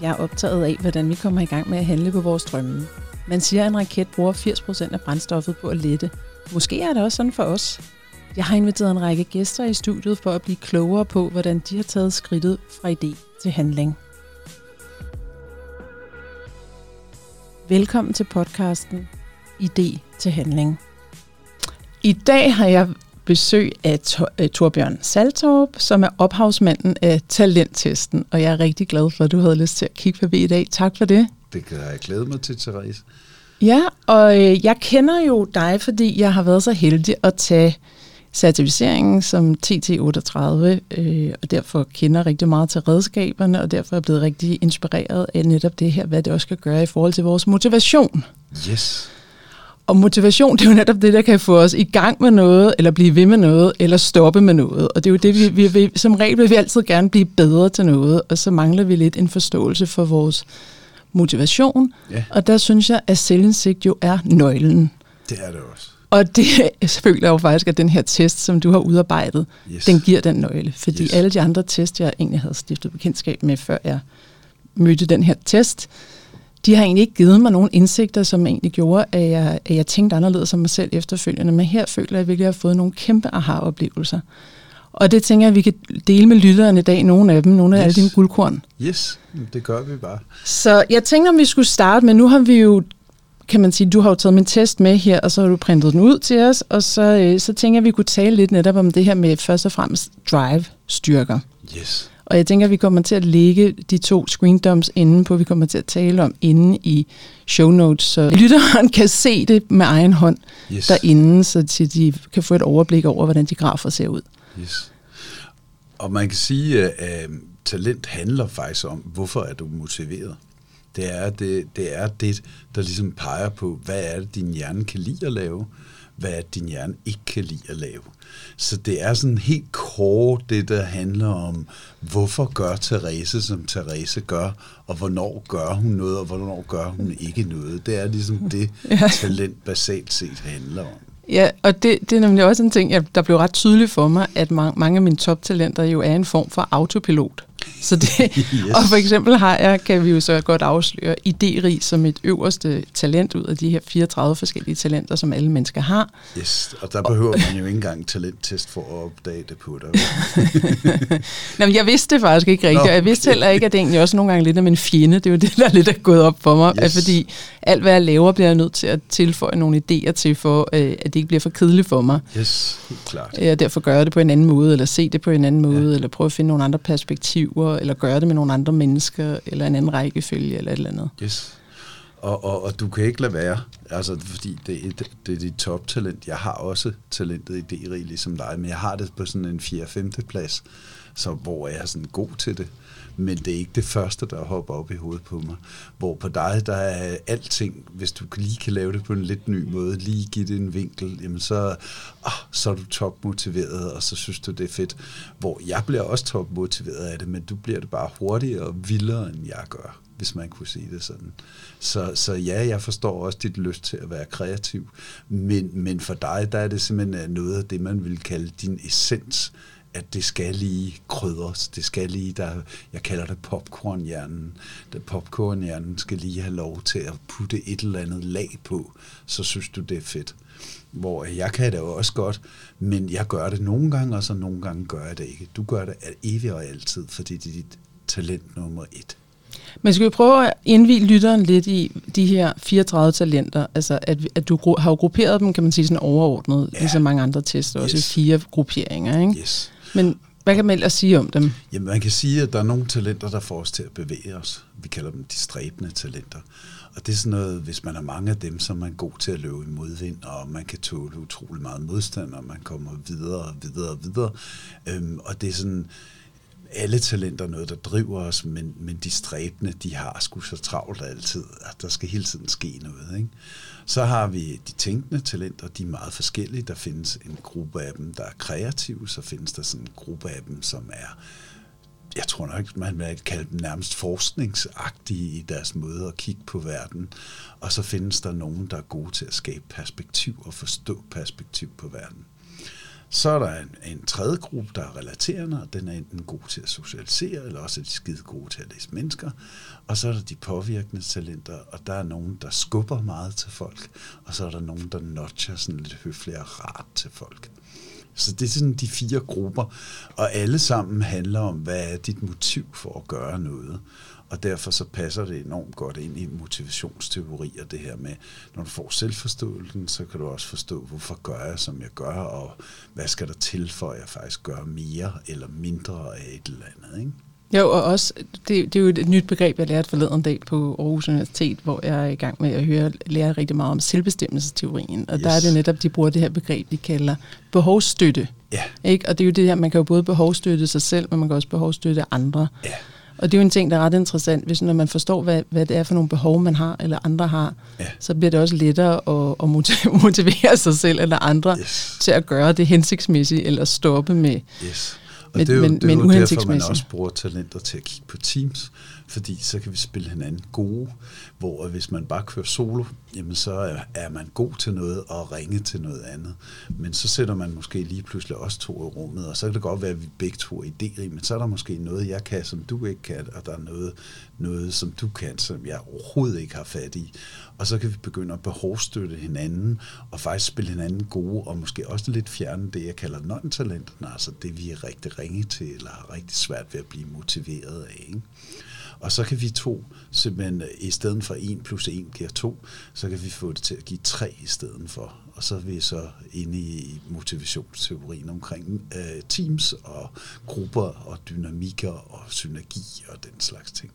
Jeg er optaget af, hvordan vi kommer i gang med at handle på vores drømme. Man siger, at en raket bruger 80% af brændstoffet på at lette. Måske er det også sådan for os. Jeg har inviteret en række gæster i studiet for at blive klogere på, hvordan de har taget skridtet fra idé til handling. Velkommen til podcasten Idé til handling. I dag har jeg besøg af Torbjørn Saltorp, som er ophavsmanden af Talenttesten, og jeg er rigtig glad for, at du havde lyst til at kigge forbi i dag. Tak for det. Det kan jeg glæde mig til, Therese. Ja, og øh, jeg kender jo dig, fordi jeg har været så heldig at tage certificeringen som TT38, øh, og derfor kender rigtig meget til redskaberne, og derfor er jeg blevet rigtig inspireret af netop det her, hvad det også skal gøre i forhold til vores motivation. Yes. Og motivation, det er jo netop det, der kan få os i gang med noget, eller blive ved med noget, eller stoppe med noget. Og det er jo det, vi, vi, som regel vil vi altid gerne blive bedre til noget, og så mangler vi lidt en forståelse for vores motivation. Ja. Og der synes jeg, at selvindsigt jo er nøglen. Det er det også. Og det føler jeg jo faktisk, at den her test, som du har udarbejdet, Yes. den giver den nøgle. Fordi Yes. alle de andre test, jeg egentlig havde stiftet bekendtskab med, før jeg mødte den her test, de har egentlig ikke givet mig nogle indsigter, som egentlig gjorde, at jeg, at jeg tænkte anderledes om mig selv efterfølgende. Men her føler jeg virkelig, at jeg har fået nogle kæmpe aha-oplevelser. Og det tænker jeg, at vi kan dele med lytteren i dag, nogle af dem, nogle af Yes. alle dine guldkorn. Yes, det gør vi bare. Så jeg tænker, om vi skulle starte med, nu har vi jo, kan man sige, du har jo taget min test med her, og så har du printet den ud til os, og så, øh, så tænker jeg, at vi kunne tale lidt netop om det her med først og fremmest drive-styrker. Yes. Og jeg tænker, at vi kommer til at lægge de to screen dumps inde på, vi kommer til at tale om inde i show notes, så lytteren kan se det med egen hånd Yes. derinde, så til de kan få et overblik over, hvordan de grafer ser ud. Yes. Og man kan sige, at øh, talent handler faktisk om, hvorfor er du motiveret. Det er det, det er det, der ligesom peger på, hvad er det, din hjerne kan lide at lave, hvad din hjerne ikke kan lide at lave. Så det er sådan helt kort det, der handler om, hvorfor gør Therese, som Therese gør, og hvornår gør hun noget, og hvornår gør hun ikke noget. Det er ligesom det, Ja. talent basalt set handler om. Ja, og det, det er nemlig også en ting, jeg, der blev ret tydeligt for mig, at ma- mange af mine toptalenter jo er en form for autopilot. Så det, Yes. Og for eksempel har jeg, kan vi jo så godt afsløre, idérig som et øverste talent ud af de her 34 forskellige talenter, som alle mennesker har. Yes, og der behøver man jo ikke engang talenttest for at opdage det på dig. Nå, men jeg vidste det faktisk ikke rigtigt, Nå, og jeg vidste heller ikke, at det egentlig også nogle gange lidt af min fjende. Det er jo det, der lidt er gået op for mig. Yes. Fordi alt, hvad jeg laver, bliver jeg nødt til at tilføje nogle idéer til, for øh, at det ikke bliver for kedeligt for mig. Yes, helt klart. Og derfor gøre jeg det på en anden måde, eller se det på en anden måde, ja. eller prøve at finde nogle andre perspektiver, eller gøre det med nogle andre mennesker, eller en anden rækkefølge, eller et eller andet. Yes. Og, og, og du kan ikke lade være, altså fordi det, er- det, det er dit toptalent. Jeg har også talentet i det ligesom dig, men jeg har det på sådan en 4-5. plads, så hvor jeg er sådan god til det. Men det er ikke det første, der hopper op i hovedet på mig. Hvor på dig, der er alting, hvis du lige kan lave det på en lidt ny måde, lige give det en vinkel, jamen så, ah, så er du topmotiveret, og så synes du, det er fedt. Hvor jeg bliver også topmotiveret af det, men du bliver det bare hurtigere og vildere, end jeg gør hvis man kunne sige det sådan. Så, så ja, jeg forstår også dit lyst til at være kreativ, men, men for dig, der er det simpelthen noget af det, man vil kalde din essens, at det skal lige krydres, det skal lige, der, jeg kalder det popcornhjernen, det popcornhjernen skal lige have lov til at putte et eller andet lag på, så synes du, det er fedt. Hvor jeg kan det også godt, men jeg gør det nogle gange, og så nogle gange gør jeg det ikke. Du gør det evigt og altid, fordi det er dit talent nummer et. Men skal vi prøve at indvige lytteren lidt i de her 34 talenter? Altså, at, at du har jo grupperet dem, kan man sige, sådan overordnet, Ja. ligesom mange andre tester, også i Yes. fire grupperinger, ikke? Yes. Men hvad kan man ellers sige om dem? Jamen, man kan sige, at der er nogle talenter, der får os til at bevæge os. Vi kalder dem de stræbende talenter. Og det er sådan noget, hvis man har mange af dem, så er man god til at løbe i modvind, og man kan tåle utrolig meget modstand, og man kommer videre og videre og videre. Øhm, og det er sådan, alle talenter er noget, der driver os, men, men de stræbende, de har sgu så travlt altid, at der skal hele tiden ske noget. Ikke? Så har vi de tænkende talenter, de er meget forskellige. Der findes en gruppe af dem, der er kreative, så findes der sådan en gruppe af dem, som er jeg tror nok, man vil kalde dem nærmest forskningsagtige i deres måde at kigge på verden. Og så findes der nogen, der er gode til at skabe perspektiv og forstå perspektiv på verden. Så er der en, en tredje gruppe, der er relaterende, og den er enten god til at socialisere, eller også er de skide gode til at læse mennesker. Og så er der de påvirkende talenter, og der er nogen, der skubber meget til folk, og så er der nogen, der notcher sådan lidt høfligt og rart til folk. Så det er sådan de fire grupper, og alle sammen handler om, hvad er dit motiv for at gøre noget. Og derfor så passer det enormt godt ind i motivationsteorier, det her med, når du får selvforståelsen, så kan du også forstå, hvorfor gør jeg, som jeg gør, og hvad skal der til, for at jeg faktisk gør mere eller mindre af et eller andet. Ikke? Jo, og også, det, det er jo et nyt begreb, jeg lærte forleden dag på Aarhus Universitet, hvor jeg er i gang med at høre, lære rigtig meget om selvbestemmelsesteorien. Og yes. der er det netop, de bruger det her begreb, de kalder behovsstøtte. Ja. Ikke? Og det er jo det her, man kan jo både behovsstøtte sig selv, men man kan også behovsstøtte andre. Ja. Og det er jo en ting, der er ret interessant, hvis når man forstår, hvad, hvad det er for nogle behov, man har, eller andre har, Ja. så bliver det også lettere at, at motiv- motivere sig selv eller andre Yes. til at gøre det hensigtsmæssigt, eller stoppe med. Yes. Og Men- det er jo, men- det er men jo derfor, man også bruger talenter til at kigge på teams, fordi så kan vi spille hinanden gode, hvor hvis man bare kører solo, jamen så er, man god til noget og ringe til noget andet. Men så sætter man måske lige pludselig også to i rummet, og så kan det godt være, at vi begge to er idérige, men så er der måske noget, jeg kan, som du ikke kan, og der er noget, noget som du kan, som jeg overhovedet ikke har fat i. Og så kan vi begynde at behovsstøtte hinanden, og faktisk spille hinanden gode, og måske også lidt fjerne det, jeg kalder non-talenterne, altså det, vi er rigtig ringe til, eller har rigtig svært ved at blive motiveret af. Ikke? Og så kan vi to, simpelthen øh, i stedet for 1 plus 1 giver 2, så kan vi få det til at give 3 i stedet for. Og så er vi så inde i motivationsteorien omkring øh, teams og grupper og dynamikker og synergi og den slags ting.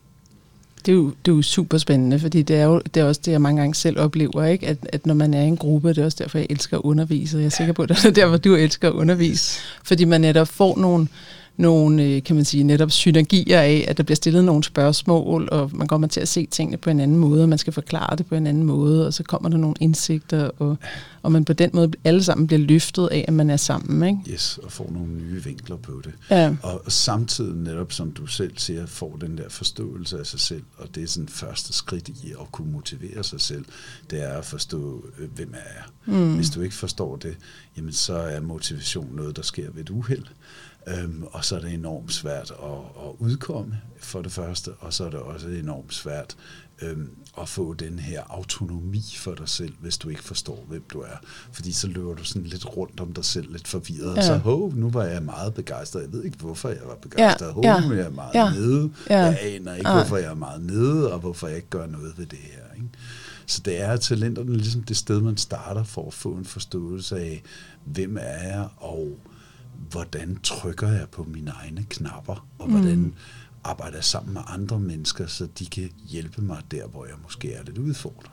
Det er, jo, det er jo super spændende, fordi det er jo det er også det, jeg mange gange selv oplever, ikke? At, at når man er i en gruppe, det er også derfor, jeg elsker at undervise, og jeg er sikker på, at det er derfor, du elsker at undervise, fordi man netop får nogle, nogle, øh, kan man sige, netop synergier af, at der bliver stillet nogle spørgsmål, og man kommer til at se tingene på en anden måde, og man skal forklare det på en anden måde, og så kommer der nogle indsigter, og, og man på den måde alle sammen bliver løftet af, at man er sammen, ikke? Yes, og får nogle nye vinkler på det. Ja. Og samtidig netop, som du selv siger, får den der forståelse af sig selv, og det er sådan første skridt i at kunne motivere sig selv, det er at forstå, øh, hvem er jeg. Mm. Hvis du ikke forstår det, jamen så er motivation noget, der sker ved et uheld. Øhm, og så er det enormt svært at, at udkomme, for det første, og så er det også enormt svært øhm, at få den her autonomi for dig selv, hvis du ikke forstår, hvem du er. Fordi så løber du sådan lidt rundt om dig selv, lidt forvirret, ja. Ja. så hov, nu var jeg meget begejstret. Jeg ved ikke, hvorfor jeg var begejstret. Ja, Hov, ja, nu er jeg meget ja, nede. ja. Jeg aner ikke, Nej. hvorfor jeg er meget nede, og hvorfor jeg ikke gør noget ved det her. Ikke? Så det er talenterne ligesom det sted, man starter for at få en forståelse af, hvem er jeg, og hvordan trykker jeg på mine egne knapper, og hvordan Mm. arbejder jeg sammen med andre mennesker, så de kan hjælpe mig der, hvor jeg måske er lidt udfordret.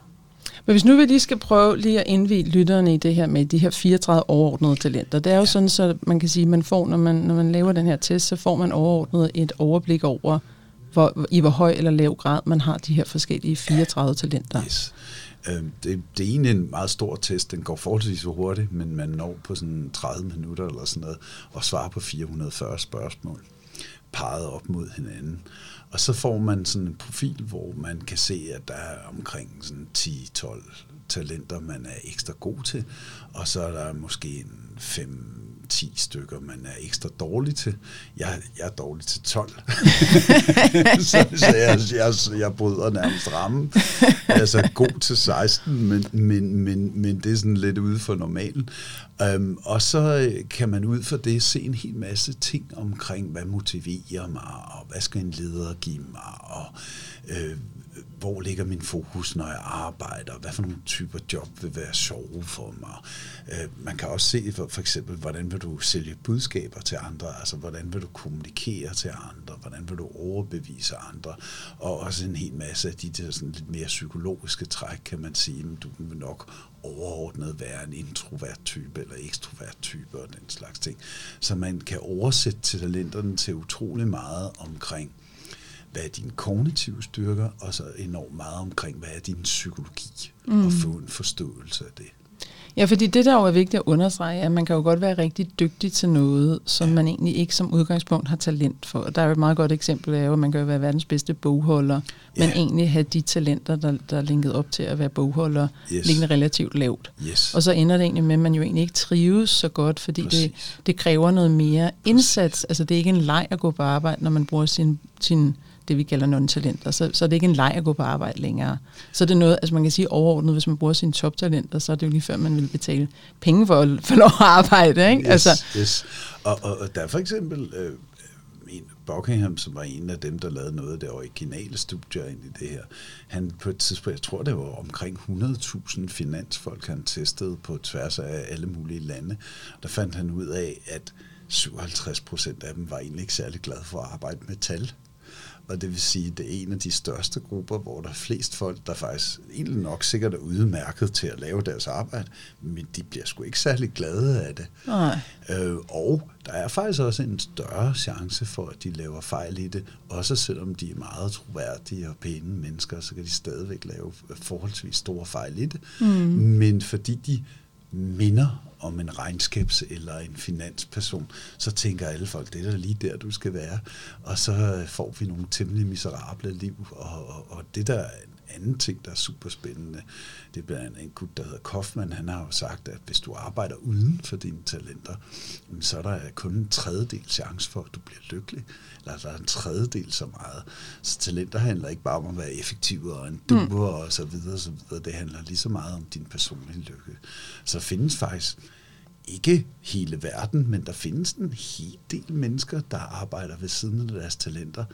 Men hvis nu vi lige skal prøve lige at indvige lytterne i det her med de her 34 overordnede talenter, det er jo ja. sådan, så man kan sige, man får, når man, når man laver den her test, så får man overordnet et overblik over, hvor, i hvor høj eller lav grad man har de her forskellige 34 talenter. Yes. Øhm, Det, det er egentlig en meget stor test. Den går forholdsvis hurtigt, men man når på sådan 30 minutter eller sådan noget, og svarer på 440 spørgsmål, peget op mod hinanden. Og så får man sådan en profil, hvor man kan se, at der er omkring sådan 10-12 talenter, man er ekstra god til, og så er der måske en 5-10 stykker, man er ekstra dårlig til. Jeg, jeg er dårlig til 12. så så jeg, jeg, jeg bryder nærmest rammen. Jeg er så god til 16, men, men, men, men det er sådan lidt ude for normalen. Um, og så øh, kan man ud fra det se en hel masse ting omkring, hvad motiverer mig, og hvad skal en leder give mig, og øh, hvor ligger min fokus, når jeg arbejder, hvad for nogle typer job vil være sjove for mig. Øh, man kan også se for, for eksempel, hvordan vil du sælge budskaber til andre, altså hvordan vil du kommunikere til andre, hvordan vil du overbevise andre, og også en hel masse af de der sådan lidt mere psykologiske træk, kan man sige, men du vil nok overordnet være en introvert type eller ekstrovert type og den slags ting. Så man kan oversætte talenterne til utrolig meget omkring, hvad er dine kognitive styrker, og så enormt meget omkring, hvad er din psykologi, mm. og få en forståelse af det. Ja, fordi det der jo er vigtigt at understrege, er, at man kan jo godt være rigtig dygtig til noget, som man egentlig ikke som udgangspunkt har talent for. Der er jo et meget godt eksempel af, at man kan jo være verdens bedste bogholder, men Ja. egentlig have de talenter, der, der er linket op til at være bogholder, Yes. liggende relativt lavt. Yes. Og så ender det egentlig med, at man jo egentlig ikke trives så godt, fordi det, Præcis. det kræver noget mere indsats. Altså det er ikke en leg at gå på arbejde, når man bruger sin, sin det vi kalder non-talenter. Så, så er det ikke en leg at gå på arbejde længere. Så er det noget, altså man kan sige overordnet, hvis man bruger sine toptalenter, så er det jo lige før, man vil betale penge for at få lov at arbejde. Ikke? Yes, Altså, yes. Og, og, og der er for eksempel øh, en Buckingham, som var en af dem, der lavede noget af det originale studier ind i det her. Han på et tidspunkt, jeg tror det var omkring 100.000 finansfolk, han testede på tværs af alle mulige lande. Der fandt han ud af, at 57 procent af dem var egentlig ikke særlig glade for at arbejde med tal. Og det vil sige, at det er en af de største grupper, hvor der er flest folk, der faktisk egentlig nok sikkert er udmærket til at lave deres arbejde, men de bliver sgu ikke særlig glade af det. nej. Øh, og der er faktisk også en større chance for, at de laver fejl i det. Også selvom de er meget troværdige og pæne mennesker, så kan de stadigvæk lave forholdsvis store fejl i det. Mm. Men fordi de minder om en regnskabs- eller en finansperson, så tænker alle folk, det er da lige der, du skal være. Og så får vi nogle temmelig miserable liv. Og, og, og det der er anden ting, der er super spændende, det er blandt andet en gut, der hedder Kaufmann. Han har jo sagt, at hvis du arbejder uden for dine talenter, så er der kun en tredjedel chance for, at du bliver lykkelig. Eller der er en tredjedel så meget. Så talenter handler ikke bare om at være effektiv og en duer mm. og så videre, så videre. Det handler lige så meget om din personlige lykke. Så findes faktisk ikke hele verden, men der findes en hel del mennesker, der arbejder ved siden af deres talenter,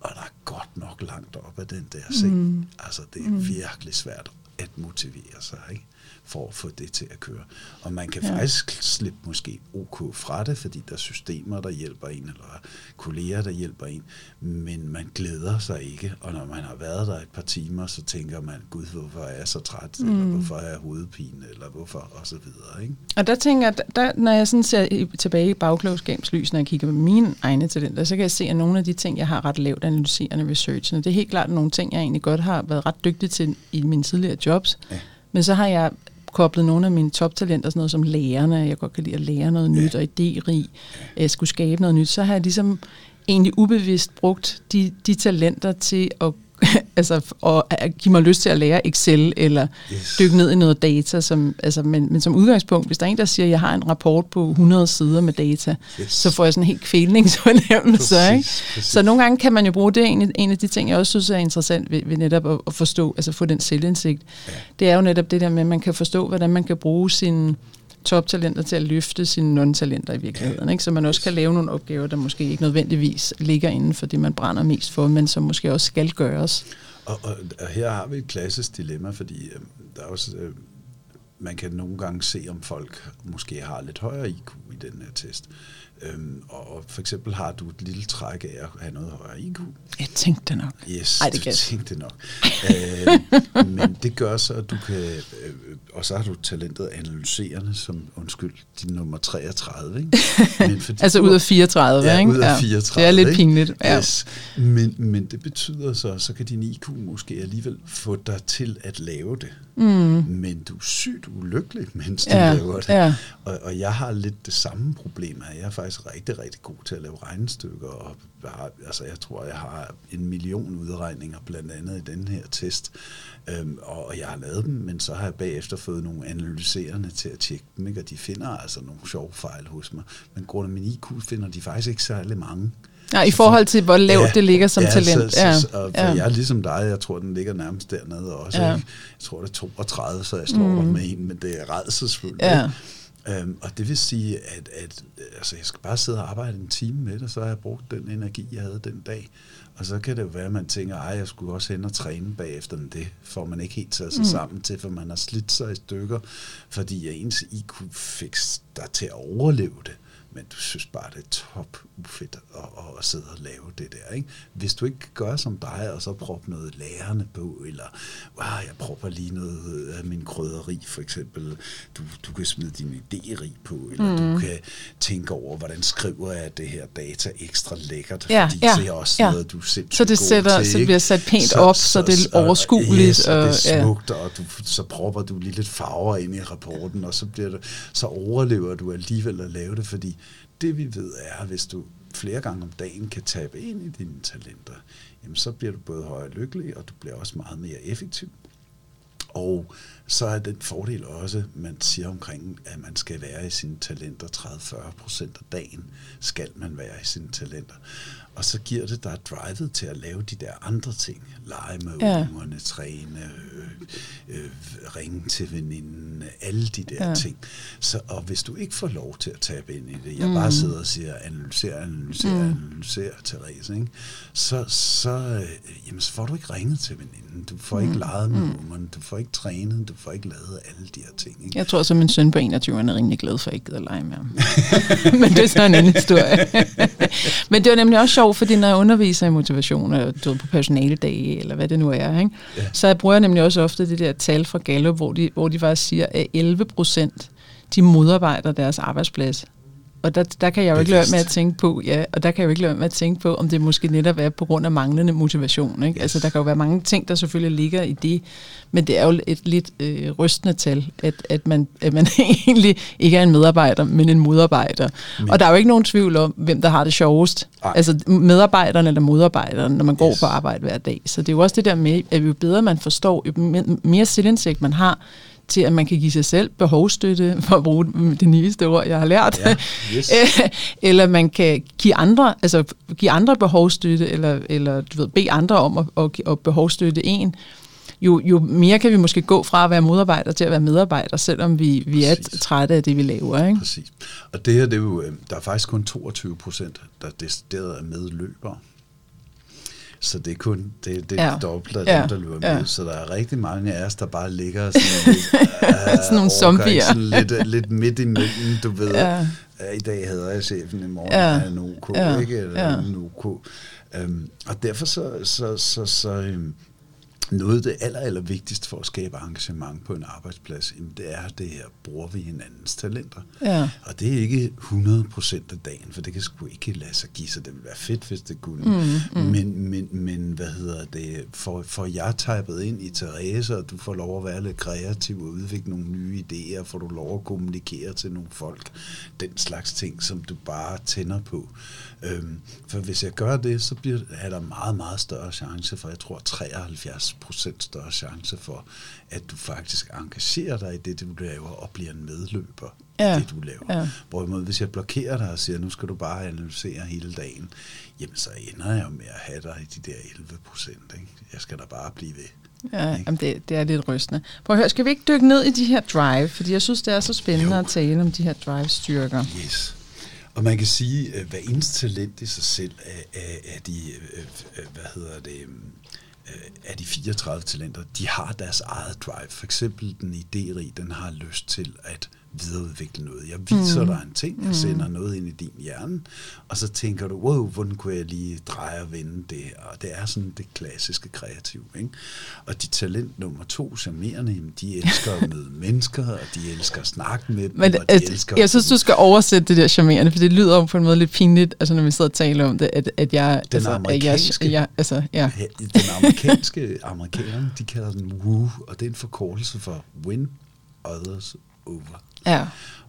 og der er godt nok langt op af den der seng. Mm. Altså, det er mm. virkelig svært at motivere sig, ikke? For at få det til at køre. Og man kan ja. faktisk slippe måske ok fra det, fordi der er systemer, der hjælper en, eller kolleger, der hjælper en, men man glæder sig ikke, og når man har været der et par timer, så tænker man, gud, hvorfor er jeg så træt, mm. eller hvorfor er jeg hovedpine, eller hvorfor, og så videre. Ikke? Og der tænker jeg, der, når jeg sådan ser tilbage i bagklogskabslys, når jeg kigger på mine egne talenter, så kan jeg se, at nogle af de ting, jeg har ret lavt analyserende research, det er helt klart nogle ting, jeg egentlig godt har været ret dygtig til i mine tidligere jobs. Ja. Men så har jeg koblet nogle af mine toptalenter, sådan noget som lærerne, jeg godt kan lide at lære noget nyt og idérig, jeg skulle skabe noget nyt, så har jeg ligesom egentlig ubevidst brugt de, de talenter til at altså, og at give mig lyst til at lære Excel, eller Yes. dykke ned i noget data. Som, altså, men, men som udgangspunkt, hvis der er en, der siger, at jeg har en rapport på 100 sider med data, Yes. så får jeg sådan en helt kvælningsfornemmelse. Præcis, Ikke? præcis. Så nogle gange kan man jo bruge det. En, en af de ting, jeg også synes er interessant ved, ved netop at, at forstå, altså få den selvindsigt, ja. det er jo netop det der med, at man kan forstå, hvordan man kan bruge sine toptalenter til at løfte sine non-talenter i virkeligheden. Ikke? Så man også kan lave nogle opgaver, der måske ikke nødvendigvis ligger inden for det, man brænder mest for, men som måske også skal gøres. Og, og, og her har vi et klassisk dilemma, fordi øh, der er også, øh, man kan nogle gange se, om folk måske har lidt højere IQ i den her test. Øhm, og for eksempel har du et lille træk af at have noget højere IQ. Jeg tænkte det nok. Yes, Ej, det du tænkte nok. øh, men det gør så, at du kan... Øh, og så har du talentet analyserende som, undskyld, din nummer 33, ikke? Men fordi Altså ud af 34, ja, ikke? ud af Ja. 34. Det er lidt pinligt. Ja. Yes. Men, men det betyder så, så kan din IQ måske alligevel få dig til at lave det. Mm. Men du er sygt ulykkelig, mens du Ja, laver det. ja. Og, og jeg har lidt det samme problem her. Jeg er faktisk rigtig, rigtig god til at lave regnestykker. Og har, altså, jeg tror, jeg har en million udregninger, blandt andet i den her test. Øhm, og, og jeg har lavet dem, men så har jeg bagefter fået nogle analyserende til at tjekke dem, ikke? og de finder altså nogle sjove fejl hos mig. Men grund af min IQ finder de faktisk ikke særlig mange. Ja, i forhold til, hvor lavt det ligger som ja, talent. Så, ja, så, og ja. Jeg er ligesom dig, jeg tror, den ligger nærmest dernede også. Ja. Ja. Jeg tror, det er 32, så jeg slår mm. med en, men det er redselsfuldt. Ja. Øhm, og det vil sige, at, at altså, jeg skal bare sidde og arbejde en time med det, så har jeg brugt den energi, jeg havde den dag. Og så kan det jo være, at man tænker, at jeg skulle også hen og træne bagefter, men det får man ikke helt taget sig mm. sammen til, for man har slidt sig i stykker, fordi ens IQ fik dig til at overleve det. Men du synes bare, det er top ufedt at, at, at sidde og lave det der. Ikke? Hvis du ikke gør som dig, og så proppe noget lærerne på, eller wow, jeg propper lige noget af min krydderi, for eksempel. Du, du kan smide din idéeri på, eller mm. du kan tænke over, hvordan skriver jeg det her data ekstra lækkert, ja, fordi ja, det er også ja. noget, du selv Så det, sætter, til, så det bliver sat pænt op, så, det er overskueligt. Yes, og det er ja. smukt, og du, så propper du lige lidt farver ind i rapporten, og så, bliver det, så overlever du alligevel at lave det, fordi det vi ved er, hvis du flere gange om dagen kan tabe ind i dine talenter, jamen så bliver du både højere lykkelig, og du bliver også meget mere effektiv. Og så er den fordel også, man siger omkring, at man skal være i sine talenter 30-40 procent af dagen, skal man være i sine talenter. Og så giver det dig drivet til at lave de der andre ting. Lege med Ja. ungerne, træne, øh, øh, ringe til veninden, alle de der Ja. ting. Så, og hvis du ikke får lov til at tabe ind i det, jeg mm. bare sidder og siger, analyser, analyser, Mm. mm. analyser, Therese, ikke? Så, så, øh, jamen, så får du ikke ringet til veninden, du får mm. ikke leget med mm. ungerne, du får ikke trænet, du får ikke lavet alle de her ting. Ikke? Jeg tror også, at min søn på 21 er rimelig glad for, at jeg ikke gider lege med ham. Men det er sådan en anden historie. Men det var nemlig også sjovt, fordi når jeg underviser i motivation, eller du ved, på personaledage, eller hvad det nu er, ikke? Ja. så jeg bruger jeg nemlig også ofte det der tal fra Gallup, hvor de, hvor de faktisk siger, at 11 procent, de modarbejder deres arbejdsplads. Og der, der kan jeg jo ikke lade med at tænke på, ja, og der kan jeg jo ikke lade med at tænke på, om det måske netop er på grund af manglende motivation. Ikke? Altså, der kan jo være mange ting, der selvfølgelig ligger i det, men det er jo et lidt øh, rystende tal, at, at, man, at man egentlig ikke er en medarbejder, men en modarbejder. Men. Og der er jo ikke nogen tvivl om, hvem der har det sjovest. Ej. Altså medarbejderen eller modarbejderen, når man går Yes. på arbejde hver dag. Så det er jo også det der med, at jo bedre man forstår, jo me- mere selvindsigt man har, til at man kan give sig selv behovsstøtte, for at bruge det nyeste ord, jeg har lært. Ja, yes. eller man kan give andre, altså give andre behovsstøtte, eller, eller du ved, bede andre om at, at, at behovsstøtte en, jo, jo mere kan vi måske gå fra at være modarbejder til at være medarbejder, selvom vi, vi er Præcis. trætte af det, vi laver. Ikke? Præcis. Og det her, det er jo, øh, der er faktisk kun 22 procent, der decideret er medløbere. Så det er kun det, det Ja. af Ja. dem, der løber med. Ja. Så der er rigtig mange af os, der bare ligger sådan lidt, uh, Sådan nogle zombier. Sådan lidt, lidt midt imellem, du ved. Ja. I dag hedder jeg chefen, i morgen Ja. er jeg en OK, Ja. ikke? Eller ja. en OK. Um, og derfor så, så, så, så um, noget af det aller, aller vigtigste for at skabe engagement på en arbejdsplads, jamen det er det her, bruger vi hinandens talenter. Ja. Og det er ikke 100% af dagen, for det kan sgu ikke lade sig give, så det ville være fedt, hvis det kunne. Mm, mm. Men, men, men hvad hedder det, for, for jeg typet ind i Therese, og du får lov at være lidt kreativ og udvikle nogle nye idéer, får du lov at kommunikere til nogle folk, den slags ting, som du bare tænder på. Øhm, for hvis jeg gør det, så bliver, er der meget, meget større chance for, jeg tror 73 procent større chance for, at du faktisk engagerer dig i det, du laver, og bliver en medløber Ja, i det, du laver. ja. Hvorimod, hvis jeg blokerer dig og siger, nu skal du bare analysere hele dagen, jamen så ender jeg jo med at have dig i de der 11 procent. Jeg skal da bare blive ved. Ja, Ikke? jamen det, det er lidt rystende. Prøv at høre, skal vi ikke dykke ned i de her drive? Fordi jeg synes, det er så spændende Jo. at tale om de her drive-styrker. Yes. Og man kan sige, at hver eneste talent i sig selv er, er, er de, øh, øh, hvad hedder det, øh, af de 34 talenter, de har deres eget drive. For eksempel den idérige, den har lyst til at videreudvikle noget. Jeg viser mm. dig en ting, jeg sender noget ind i din hjerne, og så tænker du, wow, hvordan kunne jeg lige dreje og vende det? Og det er sådan det klassiske kreativ. Ikke? Og de talent nummer to, charmerende, de elsker at møde mennesker, og de elsker at snakke med dem, Men og de at, elsker jeg synes, du skal oversætte det der charmerende, for det lyder jo på en måde lidt pinligt, altså når vi sidder og taler om det, at, at jeg... Den altså, amerikanske- jeg, jeg, altså, ja. Den amerikanske amerikanerne, de kalder den woo, og det er en forkortelse for win others over. Ja.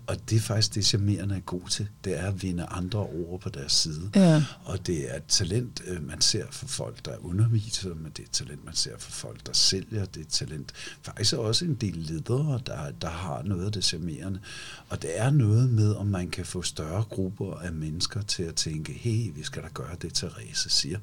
Og det er faktisk det, charmerende er god til. Det er at vinde andre over på deres side. Ja. Og det er et talent, øh, man ser for folk, der underviser, men det er et talent, man ser for folk, der sælger. Det er et talent. Faktisk er også en del ledere, der, der har noget af det charmerende. Og det er noget med, om man kan få større grupper af mennesker til at tænke, hey, vi skal da gøre det, Therese siger.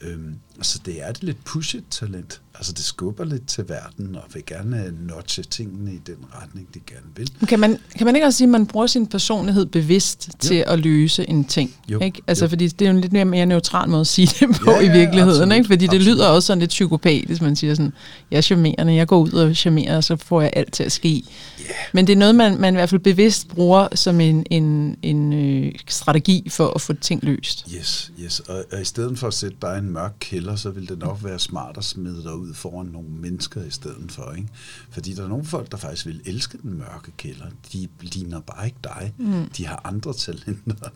Øhm, så det er et lidt pushet talent. Altså det skubber lidt til verden, og vil gerne notche tingene i den retning, de gerne vil. Kan man, kan man ikke også sige, at man bruger sin personlighed bevidst jo. til at løse en ting. Jo. Ikke? Altså, jo. fordi det er jo en lidt mere, mere neutral måde at sige det på ja, i virkeligheden. Absolut, ikke? Fordi absolut. det lyder også sådan lidt psykopatisk, man siger sådan, jeg er charmerende, jeg går ud og charmerer, og så får jeg alt til at ske. Yeah. Men det er noget, man, man i hvert fald bevidst bruger som en, en, en øh, strategi for at få ting løst. Yes, yes. Og, og i stedet for at sætte dig i en mørk kælder, så vil det nok være smart at smide dig ud foran nogle mennesker i stedet for. Ikke? Fordi der er nogle folk, der faktisk vil elske den mørke kælder. De ligner bare ikke dig. Mm. De har andre talenter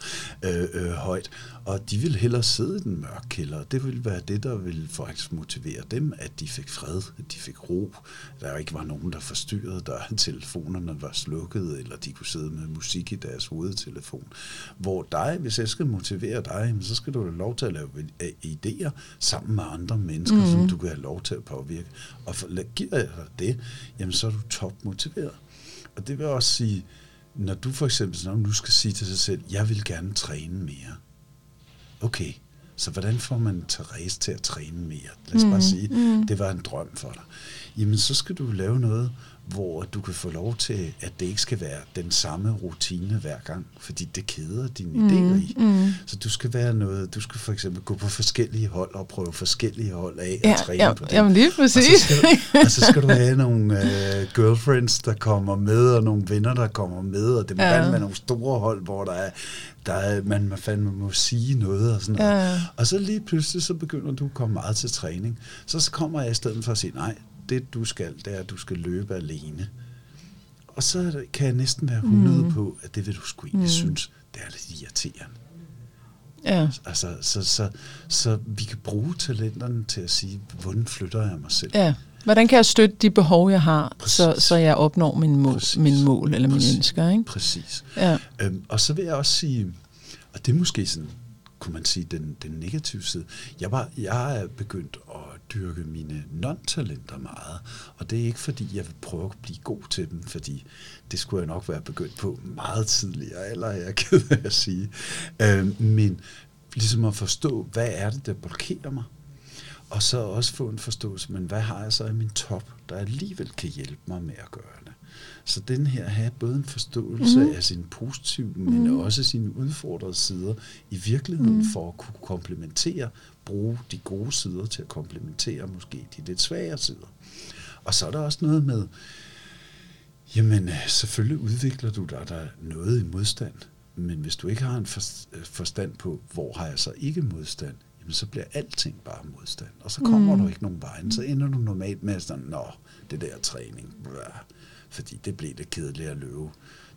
øh, øh, højt. Og de vil hellere sidde i den mørke kælder. Det vil være det, der vil faktisk motivere dem, at de fik fred, at de fik ro. Der ikke var nogen, der forstyrrede, der telefonerne var slukket, eller de kunne sidde med musik i deres hovedtelefon. Hvor dig, hvis jeg skal motivere dig, så skal du have lov til at lave idéer sammen med andre mennesker, mm. som du kan have lov til at påvirke. Og for, giver jeg dig det, jamen så er du topmotiveret. Og det vil også sige, når du for eksempel når du skal sige til sig selv, jeg vil gerne træne mere. Okay, så hvordan får man Therese til at træne mere? Lad os mm. bare sige, mm. det var en drøm for dig. Jamen, så skal du lave noget, hvor du kan få lov til, at det ikke skal være den samme rutine hver gang, fordi det keder dine mm, idéer i. Mm. Så du skal være noget, du skal for eksempel gå på forskellige hold og prøve forskellige hold af ja, og træne ja, på det. Jamen lige præcis. Og så skal du, og så skal du have nogle uh, girlfriends, der kommer med, og nogle venner, der kommer med, og det må ja. være nogle store hold, hvor der er, der er, man, man fandme må sige noget og sådan noget. Ja. Og så lige pludselig, så begynder du at komme meget til træning. Så kommer jeg i stedet for at sige, nej, det du skal, det er, at du skal løbe alene. Og så kan jeg næsten være 100 mm. på, at det vil du sgu egentlig mm. synes, det er lidt irriterende. Ja. Altså, så, så, så vi kan bruge talenterne til at sige, hvordan flytter jeg mig selv? Ja. Hvordan kan jeg støtte de behov, jeg har, så, så jeg opnår min mål, min mål eller mine ønsker? Ikke? Præcis. Ja. Øhm, og så vil jeg også sige, og det er måske sådan, kunne man sige, den, den negative side. Jeg, var, jeg er begyndt at dyrke mine non-talenter meget. Og det er ikke fordi, jeg vil prøve at blive god til dem, fordi det skulle jeg nok være begyndt på meget tidligere, eller jeg er ked af at sige. Øh, men ligesom at forstå, hvad er det, der blokerer mig? Og så også få en forståelse, men hvad har jeg så i min top, der alligevel kan hjælpe mig med at gøre? Så den her have både en forståelse mm. af sin positive, men mm. også sine udfordrede sider i virkeligheden mm. for at kunne komplementere bruge de gode sider til at komplementere måske de lidt svagere sider. Og så er der også noget med, jamen selvfølgelig udvikler du dig der noget i modstand, men hvis du ikke har en øh, forstand på, hvor har jeg så ikke modstand, jamen så bliver alting bare modstand, og så kommer mm. du ikke nogen vejen, så ender du normalt med sådan, nå, det der træning, blah, fordi det bliver det kedeligt at løbe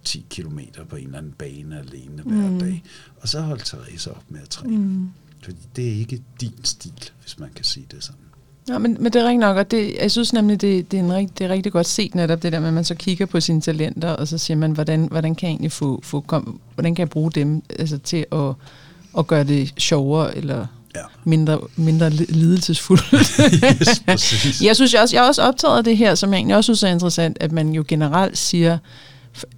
10 kilometer på en eller anden bane alene hver mm. dag, og så holdt Therese op med at træne. Mm. Fordi det er ikke din stil, hvis man kan sige det sådan. Ja, men, men det er rigtigt nok, og det, jeg synes nemlig, det, det, er en rigt, det er rigtig godt set netop det der med, at man så kigger på sine talenter, og så siger man, hvordan, hvordan kan jeg egentlig få, få kom, hvordan kan jeg bruge dem altså, til at, at gøre det sjovere, eller ja. mindre, mindre lidelsesfuldt. yes, jeg synes jeg også, jeg er også optaget af det her, som jeg egentlig også synes er interessant, at man jo generelt siger,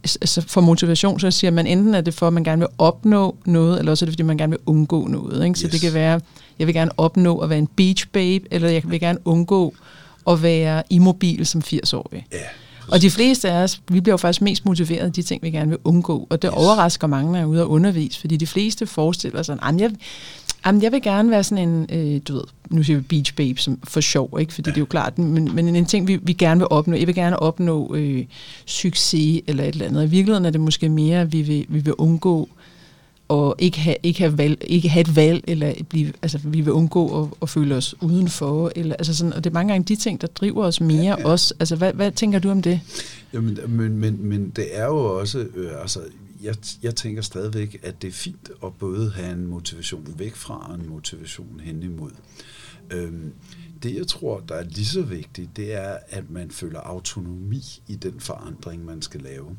altså for motivation, så siger man enten, at det for, at man gerne vil opnå noget, eller også er det, fordi man gerne vil undgå noget. Ikke? Så yes. det kan være, jeg vil gerne opnå at være en beach babe, eller jeg vil gerne undgå at være immobil som 80-årig. Yeah. Og de fleste af os, vi bliver jo faktisk mest motiveret af de ting, vi gerne vil undgå. Og det yes. overrasker mange, når jeg er ude og undervise, fordi de fleste forestiller sig, at jeg, Jamen, jeg vil gerne være sådan en, øh, du ved, nu siger vi beach babe som for sjov, ikke? fordi det er jo klart, men, men en ting, vi, vi gerne vil opnå, jeg vil gerne opnå øh, succes eller et eller andet. I virkeligheden er det måske mere, at vi vil, vi vil undgå og ikke have, ikke have, valg, ikke have et valg, eller blive, altså, vi vil undgå at, at føle os udenfor. Eller, altså sådan, og det er mange gange de ting, der driver os mere ja, ja. også. Altså, hvad, hvad tænker du om det? Jamen, men, men, men det er jo også, øh, altså, jeg, jeg tænker stadigvæk, at det er fint at både have en motivation væk fra og en motivation hen imod. Øhm, det, jeg tror, der er lige så vigtigt, det er, at man føler autonomi i den forandring, man skal lave.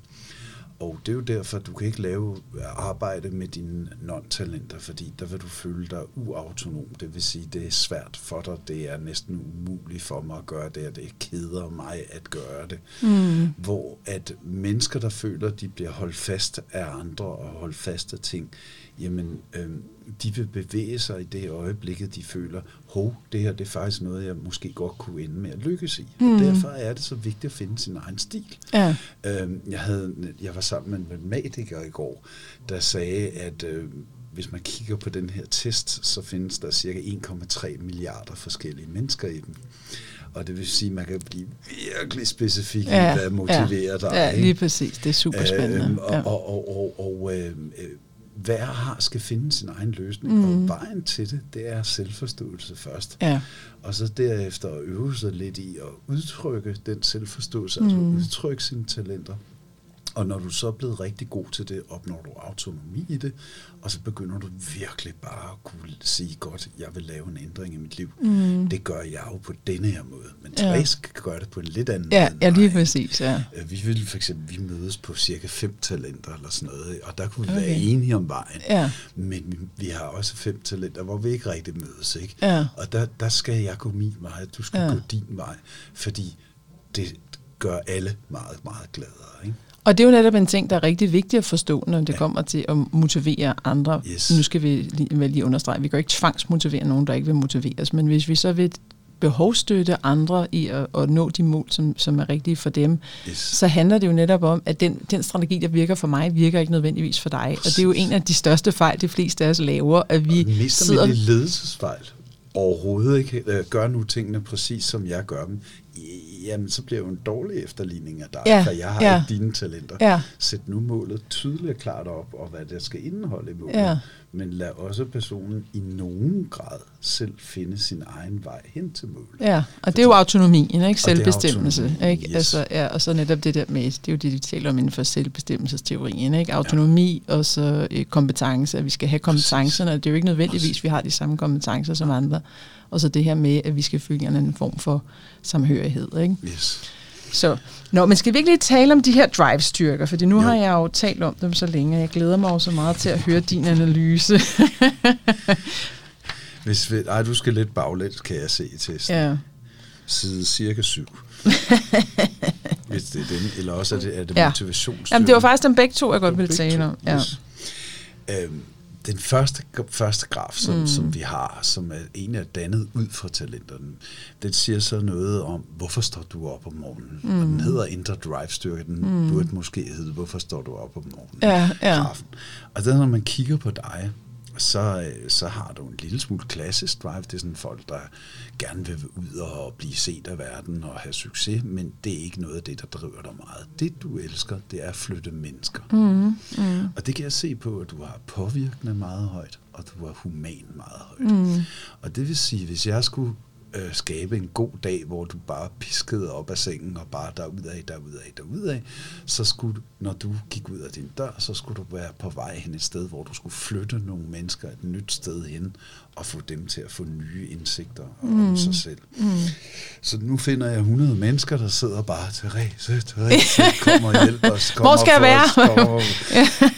Og det er jo derfor, at du kan ikke lave arbejde med dine non-talenter, fordi der vil du føle dig uautonom. Det vil sige, det er svært for dig. Det er næsten umuligt for mig at gøre det, og det keder mig at gøre det. Mm. Hvor at mennesker, der føler, de bliver holdt fast af andre og holdt fast af ting, jamen, øh, de vil bevæge sig i det øjeblikket, de føler, hov, det her det er faktisk noget, jeg måske godt kunne ende med at lykkes i. Mm. Og derfor er det så vigtigt at finde sin egen stil. Ja. Øh, jeg, havde, jeg var sammen med en matematiker i går, der sagde, at øh, hvis man kigger på den her test, så findes der cirka 1,3 milliarder forskellige mennesker i den. Og det vil sige, at man kan blive virkelig specifik ja, i, hvad motiverer ja, dig. Ja, ikke? lige præcis. Det er super spændende. Øhm, og, ja. og, og, og, og øh, hver har skal finde sin egen løsning, mm. og vejen til det, det er selvforståelse først. Ja. Og så derefter at øve sig lidt i at udtrykke den selvforståelse, mm. altså udtrykke sine talenter. Og når du så er blevet rigtig god til det, opnår du autonomi i det, og så begynder du virkelig bare at kunne sige, godt, jeg vil lave en ændring i mit liv. Mm. Det gør jeg jo på denne her måde. Men Therese ja. gøre det på en lidt anden ja, måde. Ja, lige præcis, ja. Vi vil for eksempel, vi mødes på cirka fem talenter eller sådan noget, og der kunne vi okay. være enige om vejen. Ja. Men vi, vi har også fem talenter, hvor vi ikke rigtig mødes. Ikke? Ja. Og der, der skal jeg gå min vej, du skal ja. gå din vej, fordi det gør alle meget, meget gladere. Ikke? Og det er jo netop en ting, der er rigtig vigtig at forstå, når det ja. kommer til at motivere andre. Yes. Nu skal vi lige, lige understrege, vi kan jo ikke tvangsmotivere nogen, der ikke vil motiveres, men hvis vi så vil behovstøtte andre i at, at nå de mål, som, som er rigtige for dem, Yes. så handler det jo netop om, at den, den strategi, der virker for mig, virker ikke nødvendigvis for dig. Og det er jo en af de største fejl, de fleste af os laver, at vi Mister sidder... det ledelsesfejl? Overhovedet ikke. Øh, Gør nu tingene præcis, som jeg gør dem. Jamen, så bliver jo en dårlig efterligning af dig, Ja, for jeg har ja. ikke dine talenter. Ja. Sæt nu målet tydeligt og klart op, og hvad det skal indeholde i målet. Ja. Men lad også personen i nogen grad selv finde sin egen vej hen til målet. Ja, og det er jo autonomien, ikke? Selvbestemmelse. autonomi, Ikke? yes. Altså, ja, og så netop det der med, det er jo det, de taler om inden for selvbestemmelsesteorien. Ikke? Autonomi ja. og så øh, kompetence, at vi skal have kompetencerne, og det er jo ikke nødvendigvis, vi har de samme kompetencer som andre. Og så det her med, at vi skal følge en eller anden form for samhørighed. Ikke? Yes. Så, nå, men skal vi ikke lige tale om de her drive-styrker? Fordi nu Jo. har jeg jo talt om dem så længe, og jeg glæder mig jo så meget til at høre din analyse. Hvis vi, ej, du skal lidt baglæns, kan jeg se testen. ja. Side cirka 7. Hvis det er den, eller også er det, er det Ja. motivationsstyrken. Jamen, det var faktisk dem begge to, jeg godt ville tale om. Ja. yes. Øhm, den første, første graf, som, mm. som vi har, som er en er dannet ud fra talenterne, den siger så noget om, hvorfor står du op om morgenen? Mm. Og den hedder Indre Drive Styrke, den mm. burde måske hedde, hvorfor står du op om morgenen? Ja, ja. Grafen. Og der, når man kigger på dig, så, øh, så har du en lille smule klassisk drive. Det er sådan folk, der gerne vil ud og blive set af verden og have succes, men det er ikke noget af det, der driver dig meget. Det, du elsker, det er at flytte mennesker. Mm, mm, Og det kan jeg se på, at du har påvirkende meget højt, og du har human meget højt. mm, Og det vil sige, hvis jeg skulle øh, skabe en god dag, hvor du bare piskede op af sengen og bare derudad, derudad, derudad, så skulle, når du gik ud af din dør, så skulle du være på vej hen et sted, hvor du skulle flytte nogle mennesker et nyt sted hen og få dem til at få nye indsigter mm. om sig selv. mm. Så nu finder jeg 100 mennesker, der sidder bare, Therese, Therese, kom og hjælp os. Kom Hvor skal jeg være? os,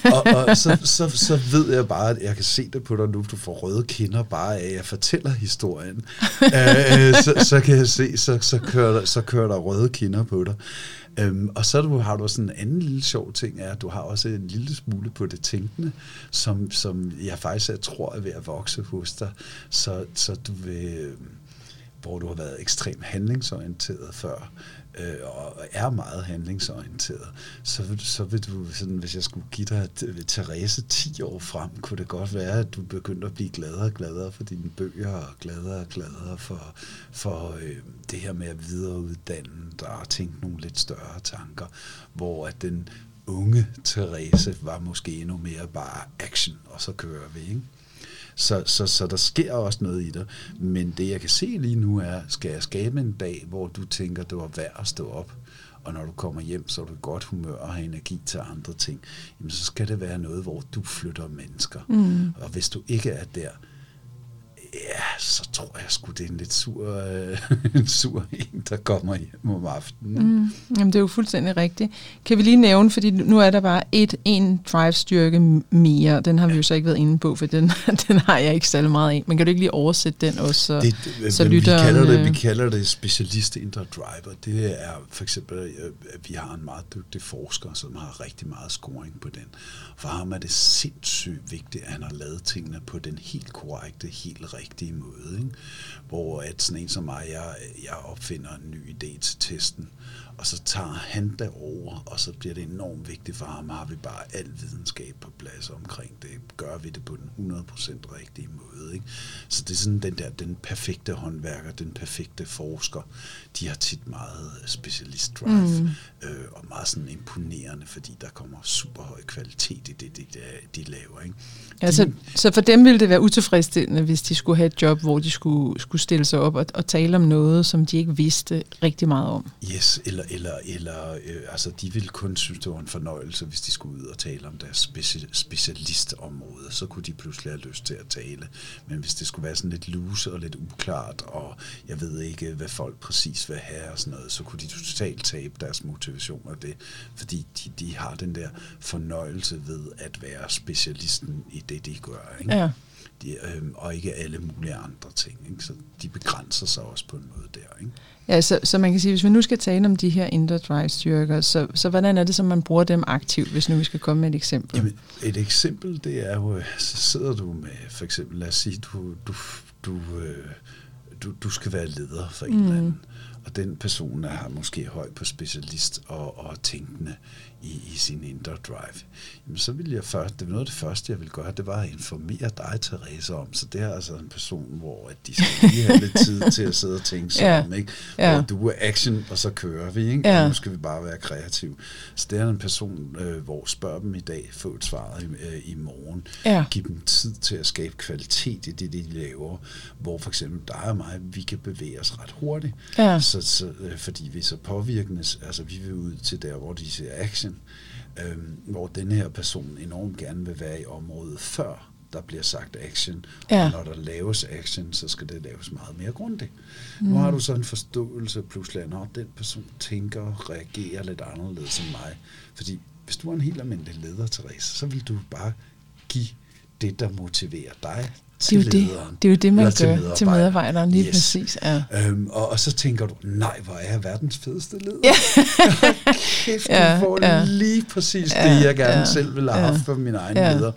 og, og, så, så, så ved jeg bare, at jeg kan se det på dig nu, du får røde kinder bare af, at jeg fortæller historien. øh, så, så kan jeg se, så, så, kører der, så kører der røde kinder på dig. Øhm, og så du, har du sådan en anden lille sjov ting, er, at du har også en lille smule på det tænkende, som, som jeg faktisk jeg tror er ved at vokse hos dig. Så, så du vil, hvor du har været ekstremt handlingsorienteret før, øh, og er meget handlingsorienteret, så så vil du, sådan, hvis jeg skulle give dig øh, Therese 10 år frem, kunne det godt være, at du begyndte at blive gladere og gladere for dine bøger, og gladere og gladere for, for øh, det her med at videreuddanne dig og tænke nogle lidt større tanker, hvor at den unge Therese var måske endnu mere bare action, og så kører vi, ikke? Så, så, så der sker også noget i dig. Men det, jeg kan se lige nu, er, skal jeg skabe en dag, hvor du tænker, det var værd at stå op, og når du kommer hjem, så er du i godt humør og har energi til andre ting, jamen så skal det være noget, hvor du flytter mennesker. Mm. Og hvis du ikke er der, ja, så tror jeg sgu, det er en lidt sur, øh, en sur en, der kommer hjem om aftenen. Mm. Jamen, det er jo fuldstændig rigtigt. Kan vi lige nævne, fordi nu er der bare et, en drive-styrke mere. Den har vi jo så ikke været inde på, for den, den har jeg ikke særlig meget af. Men kan du ikke lige oversætte den også, så, det, det, så lytter... Vi kalder, det, vi kalder det specialist indre driver. Det er for eksempel, at vi har en meget dygtig forsker, som har rigtig meget scoring på den. For ham er det sindssygt vigtigt, at han har lavet tingene på den helt korrekte, helt rigtige måde. Ikke? Hvor at sådan en som mig, jeg, jeg opfinder en ny idé til testen, og så tager han det over, og så bliver det enormt vigtigt for ham, har vi bare al videnskab på plads omkring det. Gør vi det på den 100% rigtige måde. Ikke? Så det er sådan den der, den perfekte håndværker, den perfekte forsker, de har tit meget specialist drive, mm. øh, og meget sådan imponerende, fordi der kommer super høj kvalitet i det, det, det de laver. Ikke? Ja, så, så for dem ville det være utilfredsstillende, hvis de skulle have et job, hvor de skulle, skulle stille sig op og, og tale om noget, som de ikke vidste rigtig meget om. Yes, eller, eller, eller øh, altså de ville kun synes, det var en fornøjelse, hvis de skulle ud og tale om deres speci- specialistområde. Så kunne de pludselig have lyst til at tale. Men hvis det skulle være sådan lidt loose og lidt uklart, og jeg ved ikke, hvad folk præcis vil have og sådan noget, så kunne de totalt tabe deres motivation af det. Fordi de, de har den der fornøjelse ved at være specialisten i det, de gør. Ikke? Ja. De, øh, og ikke alle mulige andre ting. Ikke? Så de begrænser sig også på en måde der. Ikke? Ja, så, så man kan sige, hvis vi nu skal tale om de her indre drive-styrker, så, så hvordan er det, som man bruger dem aktivt, hvis nu vi skal komme med et eksempel? Jamen, et eksempel, det er jo, så sidder du med, for eksempel, lad os sige, du, du, du, øh, du, du skal være leder for en mm. eller anden, og den person er måske høj på specialist og, og tænkende i, i sin indre drive, jamen så vil jeg først, det var noget af det første, jeg vil gøre, det var at informere dig, Therese, om. Så det er altså en person, hvor at de skal lige have lidt tid til at sidde og tænke sig ja. om, ikke? Hvor ja. du er action, og så kører vi, ikke? Ja. Og nu skal vi bare være kreative. Så det er en person, øh, hvor spørg dem i dag, få et svar i, øh, i morgen. Ja. Giv dem tid til at skabe kvalitet i det, de laver. Hvor for eksempel dig og mig, vi kan bevæge os ret hurtigt. Ja. Så, så, øh, fordi vi er så påvirkende, altså vi vil ud til der, hvor de ser action, øhm, hvor den her person enormt gerne vil være i området før der bliver sagt action. Ja. Og når der laves action, så skal det laves meget mere grundigt. Mm. Nu har du så en forståelse pludselig, at den person tænker og reagerer lidt anderledes end mig. Fordi hvis du er en helt almindelig leder, Therese, så vil du bare give det, der motiverer dig til det er jo lederen. Det, det er jo det, man gør til medarbejderen, til medarbejderen lige yes. præcis. Ja. Øhm, og, og så tænker du, nej, hvor er jeg verdens fedeste leder. Ja. Kæft, ja, får ja. lige præcis ja, det, jeg gerne ja, selv vil have haft for min egen ja. leder.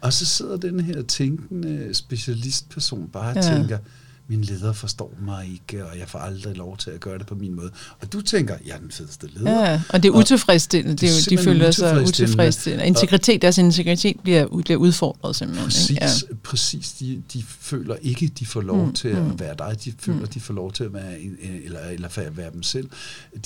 Og så sidder den her tænkende specialistperson bare og ja. tænker, min leder forstår mig ikke, og jeg får aldrig lov til at gøre det på min måde. Og du tænker, jeg er den fedeste leder. Ja, og det er utilfredsstillende. Det er, de føler sig utilfredsstillende. Integritet, deres integritet bliver, bliver udfordret simpelthen. Præcis, ikke? Ja. præcis. De, de føler ikke, de får lov mm, til at mm. være dig. De føler, mm. de får lov til at være, en, eller, eller at være dem selv.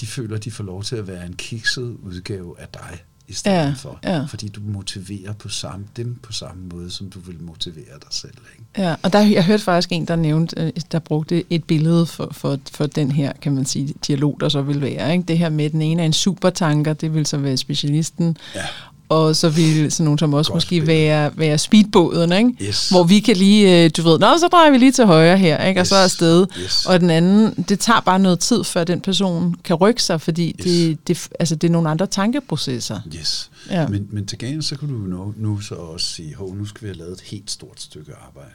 De føler, de får lov til at være en kikset udgave af dig i stedet ja, for. Ja. Fordi du motiverer på samme, dem på samme måde, som du vil motivere dig selv. Ikke? Ja, og der, jeg hørte faktisk en, der nævnte, øh, der brugte et billede for, for, for den her, kan man sige, dialog, der så vil være. Ikke? Det her med, den ene er en supertanker, det vil så være specialisten, ja og så vil sådan nogle som også Godt måske være, være speedbåden, ikke? Yes. hvor vi kan lige, øh, du ved, Nå, så drejer vi lige til højre her, ikke? og yes. så er afsted. Yes. Og den anden, det tager bare noget tid, før den person kan rykke sig, fordi yes. det, det, altså, det er nogle andre tankeprocesser. Yes. Ja. Men, men til gengæld, så kan du nu, nu så også sige, hov, nu skal vi have lavet et helt stort stykke arbejde.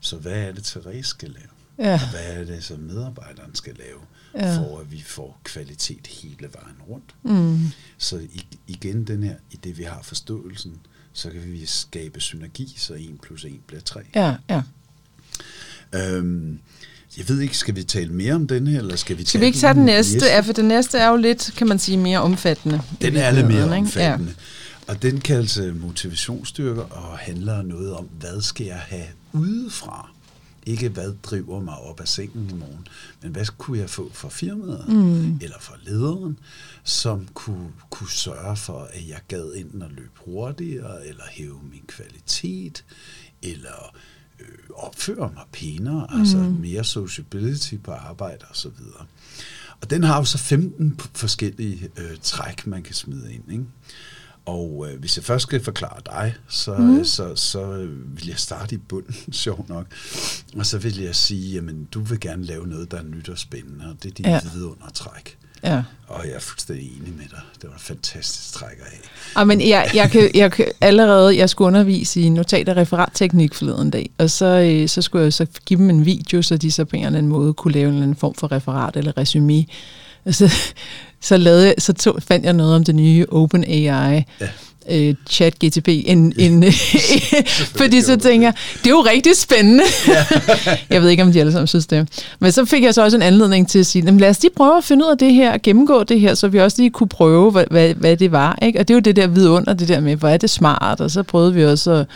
Så hvad er det, Therese skal lave? Ja. Og hvad er det, som medarbejderen skal lave? ja. for at vi får kvalitet hele vejen rundt. Mm. Så igen den her, i det vi har forståelsen, så kan vi skabe synergi, så 1 plus 1 bliver 3. Ja, ja. Øhm, jeg ved ikke, skal vi tale mere om den her, eller skal vi Skal vi ikke tage den næste? næste? Ja, for den næste er jo lidt, kan man sige, mere omfattende. Den er lidt mere omfattende. Ja. Og den kaldes motivationsstyrker og handler noget om, hvad skal jeg have udefra? Ikke hvad driver mig op af sengen i morgen, men hvad kunne jeg få for firmaet mm. eller for lederen, som kunne, kunne sørge for, at jeg gad enten at løbe hurtigere, eller hæve min kvalitet, eller øh, opføre mig pænere, mm. altså mere sociability på arbejde og så videre. Og den har jo så 15 forskellige øh, træk, man kan smide ind. Ikke? Og øh, hvis jeg først skal forklare dig, så, mm. så, så vil jeg starte i bunden, sjov nok. Og så vil jeg sige, jamen du vil gerne lave noget, der er nyt og spændende, og det er dit ja. vidundertræk. Ja. Og jeg er fuldstændig enig med dig. Det var et fantastisk træk af. Ja, men jeg, jeg, kan, jeg kan allerede, jeg skulle undervise i notat- og referatteknik forleden dag, og så, øh, så skulle jeg så give dem en video, så de så på en eller anden måde kunne lave en form for referat eller resume. Og så, så, lavede, så tog, fandt jeg noget om det nye OpenAI. Ja øh, chat GTP, en, en, fordi så tænker jeg, det er jo rigtig spændende. jeg ved ikke, om de alle sammen synes det. Men så fik jeg så også en anledning til at sige, lad os lige prøve at finde ud af det her, gennemgå det her, så vi også lige kunne prøve, hvad, hvad, hvad det var. Ikke? Og det er jo det der vidunder, det der med, hvor er det smart, og så prøvede vi også at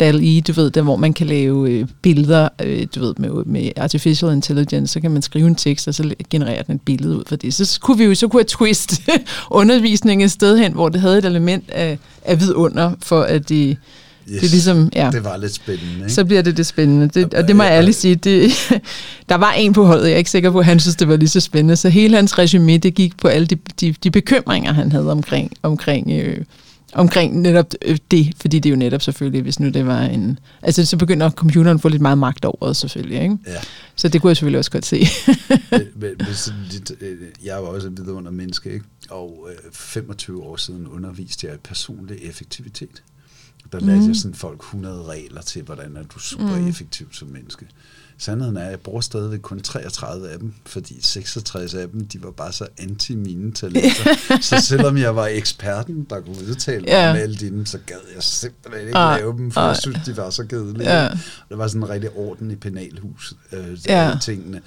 DAL-E, du ved, der hvor man kan lave øh, billeder, øh, du ved, med, med artificial intelligence, så kan man skrive en tekst, og så genererer den et billede ud for det. Så kunne vi jo så kunne have twist undervisningen et sted hen, hvor det havde et element af, af vidunder, for at det, Yes, det, ligesom, ja. det var lidt spændende. Ikke? Så bliver det det spændende. Det, og det må jeg ærligt sige. Det, der var en på holdet, jeg er ikke sikker på, at han synes, det var lige så spændende. Så hele hans resume, det gik på alle de, de, de bekymringer, han havde omkring, omkring øh, omkring netop øh, det, fordi det er jo netop selvfølgelig, hvis nu det var en... Altså, så begynder computeren at få lidt meget magt over selvfølgelig, ikke? Ja. Så det kunne jeg selvfølgelig også godt se. men, men, men sådan, øh, jeg var også en vidunder menneske, ikke? Og øh, 25 år siden underviste jeg i personlig effektivitet. Der lærte mm. jeg sådan folk 100 regler til, hvordan er du super mm. effektiv som menneske. Sandheden er, at jeg bruger stadigvæk kun 33 af dem, fordi 66 af dem, de var bare så anti mine talenter. så selvom jeg var eksperten, der kunne udtale mig ja. med alle dem, så gad jeg simpelthen ikke ah, lave dem, for ah, jeg synes, de var så kedelige. Ja. Det var sådan en rigtig orden i penalhus, øh, ja. tingene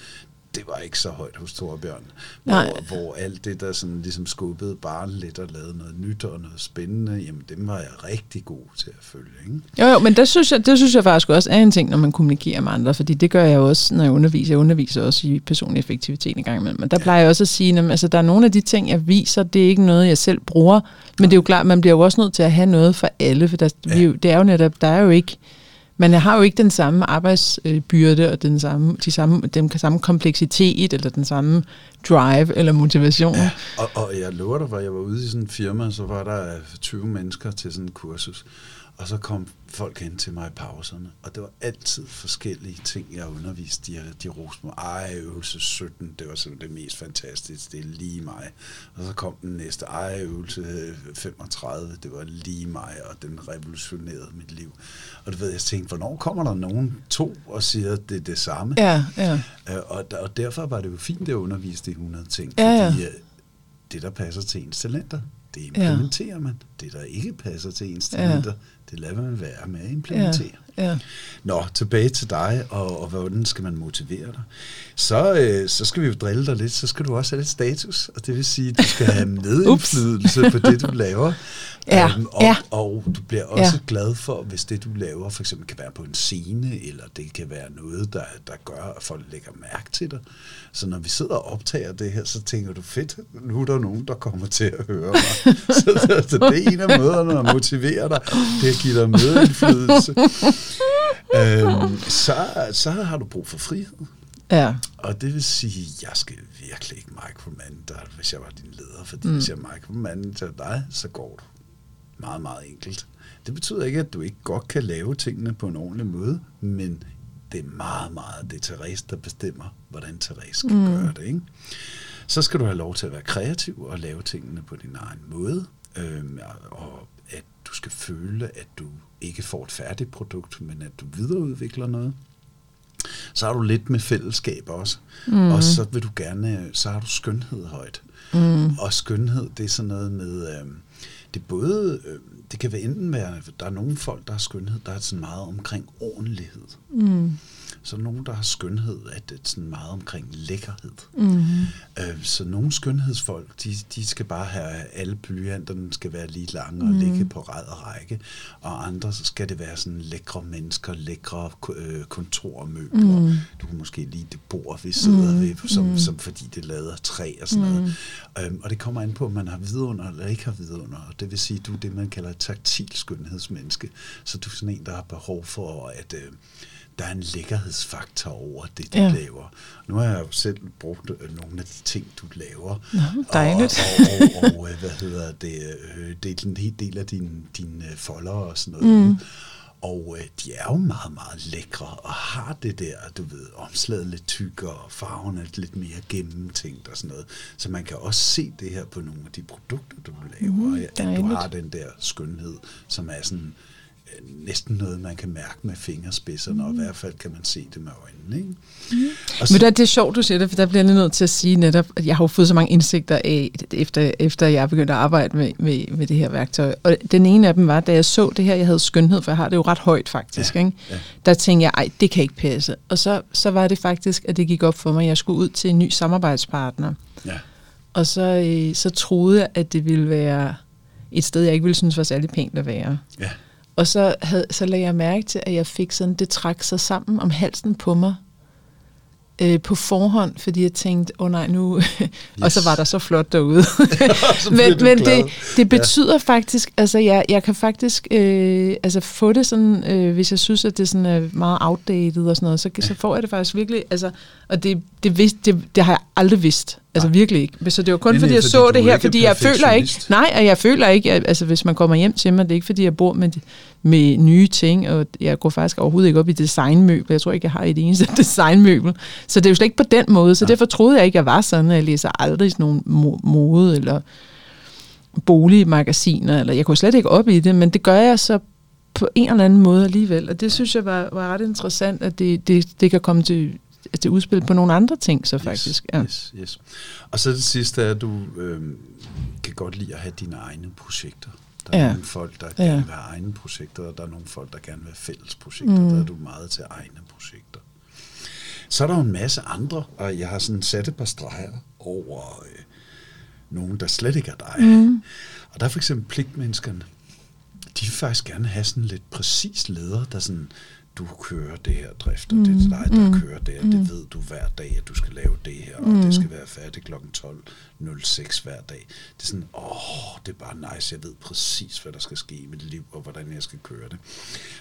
det var ikke så højt hos Torbjørn. Hvor, hvor alt det, der sådan ligesom skubbede bare lidt og lavede noget nyt og noget spændende, jamen dem var jeg rigtig god til at følge. Ikke? Jo, jo, men det synes, jeg, det synes jeg faktisk også er en ting, når man kommunikerer med andre, fordi det gør jeg også, når jeg underviser. Jeg underviser også i personlig effektivitet en gang imellem. Men der ja. plejer jeg også at sige, at altså, der er nogle af de ting, jeg viser, det er ikke noget, jeg selv bruger, men det er jo klart, man bliver jo også nødt til at have noget for alle, for der, ja. vi, det er jo netop, der er jo ikke man har jo ikke den samme arbejdsbyrde og den samme, de samme, den samme kompleksitet eller den samme drive eller motivation. Ja, og, og jeg lover dig, hvor jeg var ude i sådan en firma, så var der 20 mennesker til sådan en kursus. Og så kom folk hen til mig i pauserne, og det var altid forskellige ting, jeg underviste. De, de roste mig, ej, øvelse 17, det var simpelthen det mest fantastiske, det er lige mig. Og så kom den næste, ej, øvelse 35, det var lige mig, og den revolutionerede mit liv. Og du ved, jeg tænkte, hvornår kommer der nogen to og siger, det er det samme? Ja, ja. Øh, og, og derfor var det jo fint, at underviste i 100 ting, ja, fordi ja. Øh, det, der passer til ens talenter, det implementerer ja. man. Det, der ikke passer til ens talenter, ja det lader man være med at implementere. Ja. Nå, tilbage til dig, og, og hvordan skal man motivere dig? Så, øh, så skal vi jo drille dig lidt, så skal du også have lidt status, og det vil sige, at du skal have medindflydelse på det, du laver. Ja, um, og, ja. og du bliver også ja. glad for, hvis det, du laver, for eksempel kan være på en scene, eller det kan være noget, der, der gør, at folk lægger mærke til dig. Så når vi sidder og optager det her, så tænker du, fedt, nu er der nogen, der kommer til at høre mig. så, så, så det er en af måderne at motivere dig, det er at give dig medindflydelse. Øhm, så, så har du brug for frihed. Ja. Og det vil sige, at jeg skal virkelig ikke micromanage dig, hvis jeg var din leder, fordi mm. hvis jeg micromanager dig, så går du meget, meget enkelt. Det betyder ikke, at du ikke godt kan lave tingene på en ordentlig måde, men det er meget, meget det er Therese, der bestemmer, hvordan Therese skal mm. gøre det. Ikke? Så skal du have lov til at være kreativ og lave tingene på din egen måde, øhm, og at du skal føle, at du ikke får et færdigt produkt, men at du videreudvikler noget. Så har du lidt med fællesskab også, mm. og så vil du gerne, så har du skønhed højt. Mm. Og skønhed, det er sådan noget med, øh, det både, øh, det kan være enten være, der er nogle folk, der har skønhed, der er sådan meget omkring ordentlighed. Mm så nogen, der har skønhed, at det er sådan meget omkring lækkerhed. Mm-hmm. Øh, så nogle skønhedsfolk, de, de skal bare have, alle blyanterne skal være lige lange og mm. ligge på ræd og række, og andre så skal det være sådan lækre mennesker, lækre øh, kontormøbler. Mm. Du kan måske lide det bord, vi sidder mm. ved, som, mm. som fordi det lader træ og sådan mm. noget. Øhm, og det kommer an på, om man har vidunder eller ikke har vidunder. Og det vil sige, du er det, man kalder et taktil skønhedsmenneske. Så du er sådan en, der har behov for at... Øh, der er en lækkerhedsfaktor over det, du ja. laver. Nu har jeg jo selv brugt øh, nogle af de ting, du laver. Nå, dejligt. Og, og, og, og hvad hedder det, øh, det er en hel del af dine din folder og sådan noget. Mm. Og øh, de er jo meget, meget lækre og har det der, du ved, omslaget lidt tykkere, og farven er lidt mere gennemtænkt og sådan noget. Så man kan også se det her på nogle af de produkter, du laver, mm, at du har den der skønhed, som er sådan Øh, næsten noget, man kan mærke med fingerspidserne, mm. og i hvert fald kan man se det med øjnene. Ikke? Mm. Og så, Men det er sjovt, du siger det, for der bliver jeg nødt til at sige netop, at jeg har jo fået så mange indsigter af, efter, efter jeg begyndte at arbejde med, med, med det her værktøj. Og den ene af dem var, da jeg så det her, jeg havde skønhed, for jeg har det jo ret højt faktisk, ja, ikke? Ja. der tænkte jeg, ej, det kan ikke passe. Og så, så var det faktisk, at det gik op for mig, at jeg skulle ud til en ny samarbejdspartner. Ja. Og så, øh, så troede jeg, at det ville være et sted, jeg ikke ville synes var særlig pænt at være. Ja. Og så, havde, så lagde jeg mærke til, at jeg fik sådan, det trak sig sammen om halsen på mig øh, på forhånd, fordi jeg tænkte, åh oh, nej, nu... Yes. og så var der så flot derude. men men det, det betyder ja. faktisk, altså jeg, jeg kan faktisk øh, altså få det sådan, øh, hvis jeg synes, at det sådan er meget outdated og sådan noget, så, så får jeg det faktisk virkelig, altså, og det, det, vidste, det, det har jeg aldrig vidst. Altså nej. virkelig ikke. Så det var kun, fordi jeg fordi så det her, fordi jeg føler ikke... Nej, og jeg føler ikke, altså hvis man kommer hjem til mig, det er ikke, fordi jeg bor med, med nye ting, og jeg går faktisk overhovedet ikke op i designmøbler. Jeg tror ikke, jeg har et eneste designmøbel. Så det er jo slet ikke på den måde. Så ja. derfor troede jeg ikke, jeg var sådan, at jeg læser aldrig sådan nogle mode eller boligmagasiner, eller jeg kunne slet ikke op i det, men det gør jeg så på en eller anden måde alligevel. Og det synes jeg var, var ret interessant, at det, det, det kan komme til til udspil på nogle andre ting, så faktisk. Yes, ja. yes, yes. Og så det sidste er, at du øh, kan godt lide at have dine egne projekter. Der er ja. nogle folk, der ja. gerne vil have egne projekter, og der er nogle folk, der gerne vil have fælles projekter. Mm. Der er du meget til egne projekter. Så er der jo en masse andre, og jeg har sådan sat et par streger over øh, nogen, der slet ikke er dig. Mm. Og der er for eksempel pligtmenneskerne. De vil faktisk gerne have sådan lidt præcis leder, der sådan du kører det her drift, og mm. det er dig, der mm. kører det her. Mm. Det ved du hver dag, at du skal lave det her, og mm. det skal være færdigt kl. 12.06 hver dag. Det er sådan, åh, det er bare nice, jeg ved præcis, hvad der skal ske i mit liv, og hvordan jeg skal køre det.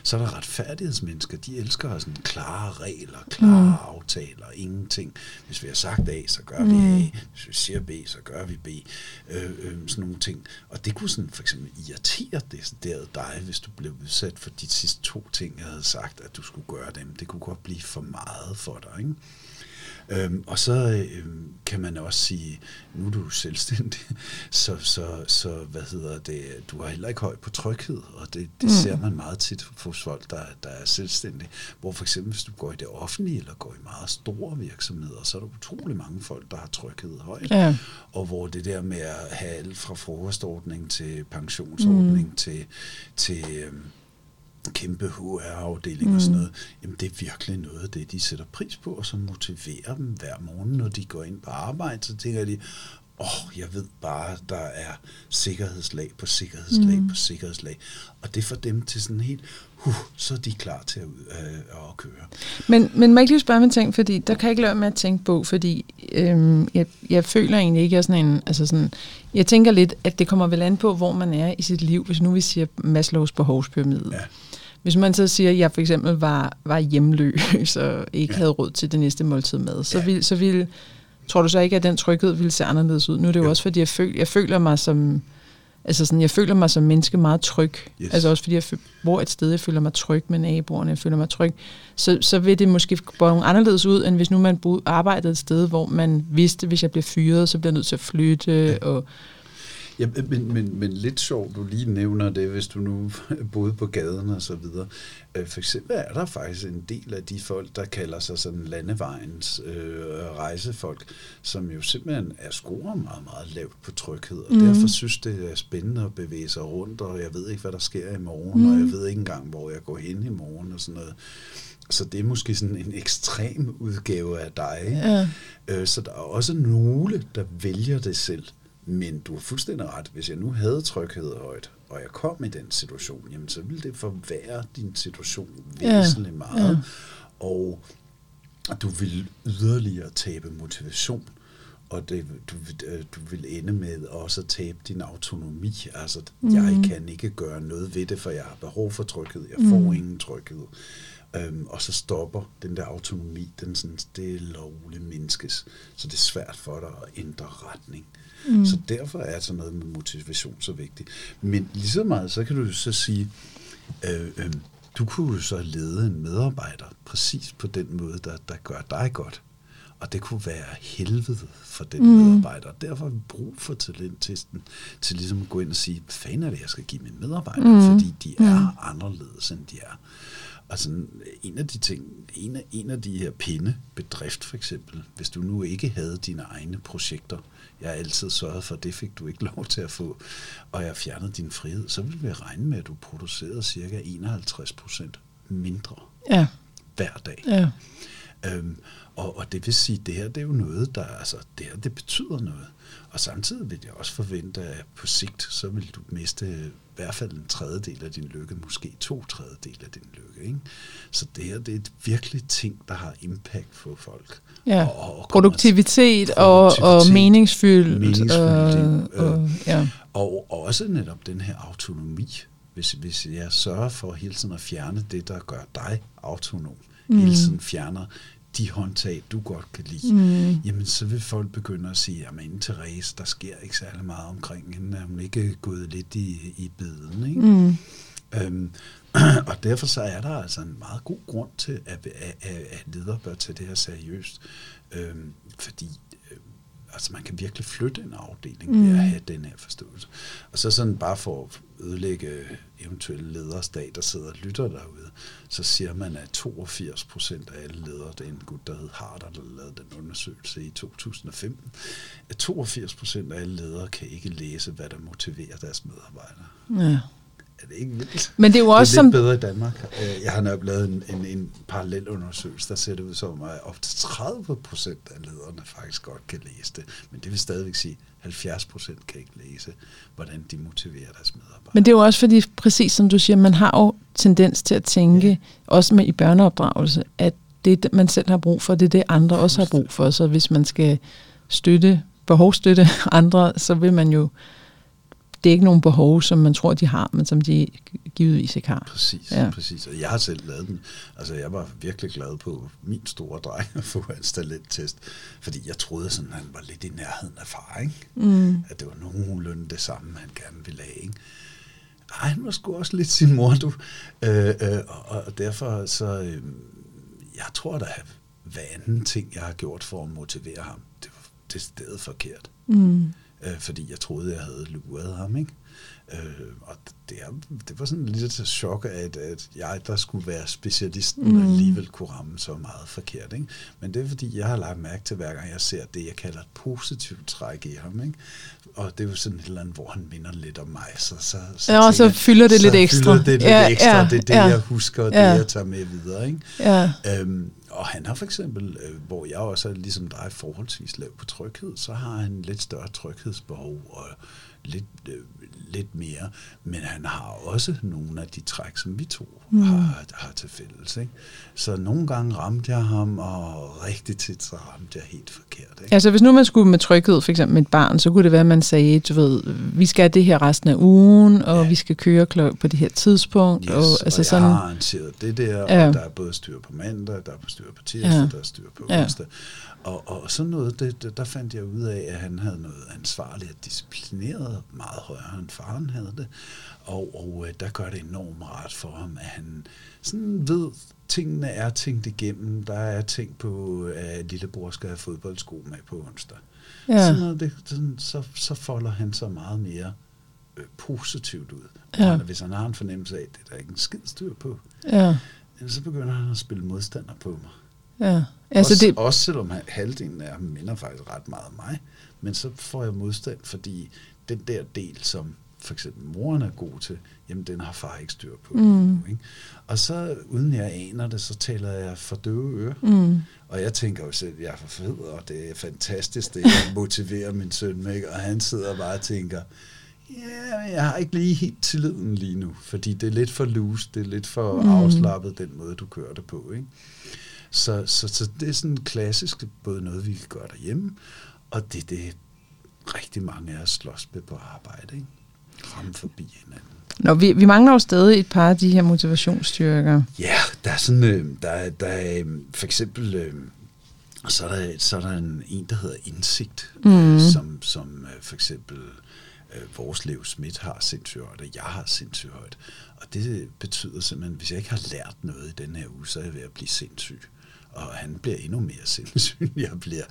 Så er der retfærdighedsmennesker, de elsker sådan klare regler, klare mm. aftaler, ingenting. Hvis vi har sagt A, så gør vi A. Mm. Hvis vi siger B, så gør vi B. Øh, øh, sådan nogle ting. Og det kunne sådan for eksempel irritere det, det dig, hvis du blev udsat for de sidste to ting, jeg havde sagt, at du skulle gøre dem. Det kunne godt blive for meget for dig. Ikke? Øhm, og så øhm, kan man også sige, nu er du selvstændig, så, så, så hvad hedder det, du har heller ikke høj på tryghed, og det, det mm. ser man meget tit hos folk, der, der er selvstændige. Hvor for eksempel, hvis du går i det offentlige, eller går i meget store virksomheder, så er der utrolig mange folk, der har tryghed højt. Ja. Og hvor det der med at have alt fra frokostordning til pensionsordning mm. til, til øhm, kæmpe HR-afdeling mm. og sådan noget, jamen det er virkelig noget af det, de sætter pris på, og som motiverer dem hver morgen, når de går ind på arbejde, så tænker de, åh, oh, jeg ved bare, der er sikkerhedslag på sikkerhedslag mm. på sikkerhedslag. Og det får dem til sådan helt, huh, så er de klar til at, øh, at køre. Men, men må jeg ikke lige spørge mig ting, fordi der kan jeg ikke lade med at tænke på, fordi øhm, jeg, jeg føler egentlig ikke, jeg sådan en, altså sådan, jeg tænker lidt, at det kommer vel an på, hvor man er i sit liv, hvis nu vi siger Maslows behovspyramide. Ja hvis man så siger, at jeg for eksempel var, var hjemløs og ikke ja. havde råd til det næste måltid mad, så, ja. vil, så vil, tror du så ikke, at den tryghed ville se anderledes ud? Nu er det jo, jo. også, fordi jeg, føl, jeg føler mig som... Altså sådan, jeg føler mig som menneske meget tryg. Yes. Altså også fordi jeg bor et sted, jeg føler mig tryg med naboerne, jeg føler mig tryg. Så, så vil det måske gå anderledes ud, end hvis nu man arbejdede et sted, hvor man vidste, hvis jeg bliver fyret, så bliver jeg nødt til at flytte, ja. og Ja, men, men, men lidt sjovt, du lige nævner det, hvis du nu boede på gaden og så videre. Øh, for eksempel er der faktisk en del af de folk, der kalder sig sådan landevejens øh, rejsefolk, som jo simpelthen er scorer meget, meget lavt på tryghed, og mm. derfor synes det er spændende at bevæge sig rundt, og jeg ved ikke, hvad der sker i morgen, mm. og jeg ved ikke engang, hvor jeg går hen i morgen og sådan noget. Så det er måske sådan en ekstrem udgave af dig. Ja. Øh, så der er også nogle, der vælger det selv. Men du har fuldstændig ret. Hvis jeg nu havde tryghed højt, og jeg kom i den situation, jamen så ville det forværre din situation væsentligt ja. meget. Ja. Og du vil yderligere tabe motivation og det, du, øh, du vil ende med også at tabe din autonomi. Altså, mm. jeg kan ikke gøre noget ved det, for jeg har behov for tryghed. Jeg får mm. ingen tryghed. Øhm, og så stopper den der autonomi, den sådan stille og roligt mindskes. Så det er svært for dig at ændre retning. Mm. Så derfor er sådan noget med motivation så vigtigt. Men lige så meget, så kan du så sige, øh, øh, du kunne jo så lede en medarbejder præcis på den måde, der, der gør dig godt. Og det kunne være helvede for den mm. medarbejder. Derfor har vi brug for talenttesten til ligesom at gå ind og sige, hvad fanden er det, jeg skal give mine medarbejdere, mm. fordi de er mm. anderledes, end de er. Og sådan, en af de ting, en af, en af de her pinde, bedrift for eksempel, hvis du nu ikke havde dine egne projekter, jeg har altid sørget for, at det fik du ikke lov til at få, og jeg fjernede din frihed, så ville vi regne med, at du producerede cirka 51 procent mindre ja. hver dag. Ja. Øhm, og, og det vil sige, det her det er jo noget, der altså, det her det betyder noget. Og samtidig vil jeg også forvente, at på sigt, så vil du miste hvert fald en tredjedel af din lykke, måske to tredjedel af din lykke. Ikke? Så det her det er et virkelig ting, der har impact på folk. Ja, og, og produktivitet, og, og meningsfyldt. meningsfyldt og, og, ja. og, og også netop den her autonomi. Hvis, hvis jeg sørger for hele tiden at fjerne det, der gør dig autonom, mm. hele tiden fjerner de håndtag, du godt kan lide, mm. jamen så vil folk begynde at sige, jamen Therese, der sker ikke særlig meget omkring hende, er hun ikke gået lidt i, i beden, ikke? Mm. Øhm, og derfor så er der altså en meget god grund til, at, at, at ledere bør tage det her seriøst, øhm, fordi altså man kan virkelig flytte en afdeling mm. ved at have den her forståelse. Og så sådan bare for ødelægge eventuelle lederstat, der sidder og lytter derude, så siger man, at 82 procent af alle ledere, det er en gut, der hed Harder, der lavede den undersøgelse i 2015, at 82 procent af alle ledere kan ikke læse, hvad der motiverer deres medarbejdere. Ja er det ikke vildt? Men det er jo også det er lidt som... bedre i Danmark. Øh, jeg har nok lavet en, en, en parallel undersøgelse, der ser det ud som, at op til 30 procent af lederne faktisk godt kan læse det. Men det vil stadigvæk sige, at 70 procent kan ikke læse, hvordan de motiverer deres medarbejdere. Men det er jo også fordi, præcis som du siger, man har jo tendens til at tænke, ja. også med i børneopdragelse, at det, man selv har brug for, det er det, andre også har brug for. Så hvis man skal støtte, behovsstøtte andre, så vil man jo det er ikke nogen behov, som man tror, de har, men som de givetvis ikke har. Præcis, ja. præcis. Og jeg har selv lavet den. Altså, jeg var virkelig glad på min store dreng at få hans talenttest, fordi jeg troede sådan, at han var lidt i nærheden af far, ikke? Mm. At det var nogenlunde det samme, han gerne ville have, ikke? Ej, han var sgu også lidt sin mor, du. Øh, øh, og, og derfor så, øh, jeg tror da, hver anden ting, jeg har gjort for at motivere ham, det var det stedet forkert. Mm øh, fordi jeg troede, jeg havde luret ham. Ikke? Øh, og det, er, det var sådan lidt et chok, at, at jeg, der skulle være specialisten, mm. alligevel kunne ramme så meget forkert. Ikke? Men det er, fordi jeg har lagt mærke til, hver gang jeg ser det, jeg kalder et positivt træk i ham. Ikke? Og det er jo sådan et eller andet, hvor han minder lidt om mig. Så, så, så ja, og så fylder det så lidt ekstra. det lidt ja, ekstra. Ja, det er det, ja, jeg husker, og det, ja. jeg tager med videre. Ikke? Ja. Øhm, og han har for eksempel, øh, hvor jeg også er ligesom dig forholdsvis lav på tryghed, så har han lidt større tryghedsbehov og lidt, øh, lidt mere. Men han har også nogle af de træk, som vi to mm. har, har til fælles. Ikke? Så nogle gange ramte jeg ham, og rigtig tit så ramte jeg helt forkert. Ikke? Altså hvis nu man skulle med tryghed, for eksempel med et barn, så kunne det være, at man sagde, du ved, vi skal have det her resten af ugen, og ja. vi skal køre på det her tidspunkt. Yes, og, altså og sådan, jeg har arrangeret det der, Ja. og der er både styr på mandag, der er styr på tirsdag, Ja. der er styr på Ja. onsdag. Og, og sådan noget, det, det, der fandt jeg ud af, at han havde noget ansvarligt og disciplineret meget højere, end faren havde det. Og, og øh, der gør det enormt rart for ham, at han sådan ved, tingene er tænkt igennem. Der er ting på, at lillebror skal have fodboldsko med på onsdag. Ja. Sådan noget, det, sådan, så, så folder han så meget mere øh, positivt ud. Ja. Ja. Hvis han har en fornemmelse af, at det er der ikke en skid styr på, ja, så begynder han at spille modstander på mig. ja. Altså også, det, også selvom han- halvdelen af ham minder faktisk ret meget om mig, men så får jeg modstand, fordi den der del, som for eksempel moren er god til, jamen den har far ikke styr på. Mm. Ikke? Og så uden jeg aner det, så taler jeg for døve ører. mm, Og jeg tænker jo selv, at jeg er for fed, og det er fantastisk, det jeg motiverer min søn med, og han sidder bare og tænker, ja, men jeg har ikke lige helt tilliden lige nu, fordi det er lidt for loose, det er lidt for mm. afslappet, den måde, du kører det på. Ikke? Så, så, så det er sådan klassisk, både noget, vi kan gøre derhjemme, Og det er det, rigtig mange af os slås med på arbejde, ikke? Ramme forbi hinanden. Nå, vi, vi mangler jo stadig et par af de her motivationsstyrker. Ja, der er sådan, øh, der, der er øh, for eksempel, øh, så er der, så er der en, en, der hedder indsigt, mm. øh, som, som øh, for eksempel øh, vores Lev Schmidt har sindssygt højt, og jeg har sindssygt højt. Og det betyder simpelthen, hvis jeg ikke har lært noget i den her uge, så er jeg ved at blive sindssyg og han bliver endnu mere sindssyg, jeg bliver.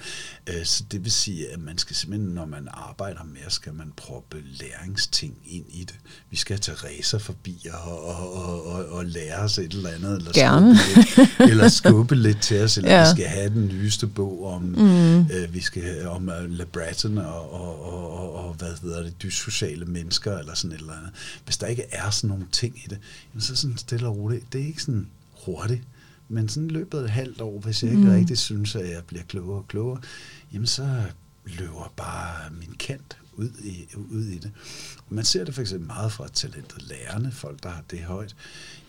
Øh, så det vil sige, at man skal simpelthen, når man arbejder mere, skal man proppe læringsting ind i det. Vi skal have Teresa forbi og, og, og, og, og lære os et eller andet, eller Gerne. skubbe lidt, eller skubbe lidt til os, eller ja. vi skal have den nyeste bog om, mm. øh, vi skal om uh, LeBreton og, og, og, og, og, hvad hedder det, dyssociale mennesker, eller sådan et eller andet. Hvis der ikke er sådan nogle ting i det, jamen så sådan stille og roligt, det er ikke sådan hurtigt, men sådan løbet et halvt år, hvis jeg ikke mm. rigtig synes, at jeg bliver klogere og klogere, jamen så løber bare min kant ud i, ud i det. Man ser det for eksempel meget fra talentet lærerne, folk der har det højt,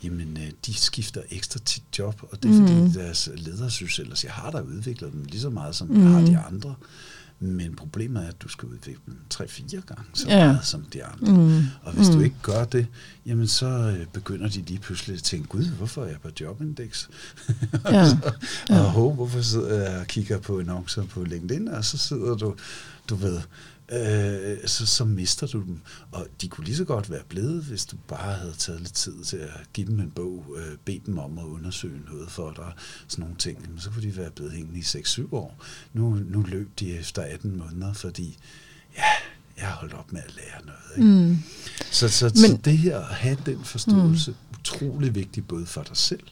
jamen øh, de skifter ekstra tit job, og det er fordi mm. deres leder synes ellers, jeg har da udviklet dem lige så meget, som mm. jeg har de andre. Men problemet er, at du skal udvikle dem 3-4 gange så ja. meget som de andre. Mm. Og hvis mm. du ikke gør det, jamen så øh, begynder de lige pludselig at tænke, gud, hvorfor er jeg på jobindex? Ja. ja. og håb, hvorfor sidder jeg og kigger på annoncer på LinkedIn, og så sidder du, du ved, øh, så, så mister du dem. Og de kunne lige så godt være blevet, hvis du bare havde taget lidt tid til at give dem en bog, øh, bede dem om at undersøge noget for dig, sådan nogle ting. Men så kunne de være blevet hængende i 6-7 år. Nu, nu løb de efter 18 måneder, fordi ja, jeg har holdt op med at lære noget. Ikke? Mm. Så, så, Men, så det her at have den forståelse, mm. utrolig vigtigt både for dig selv,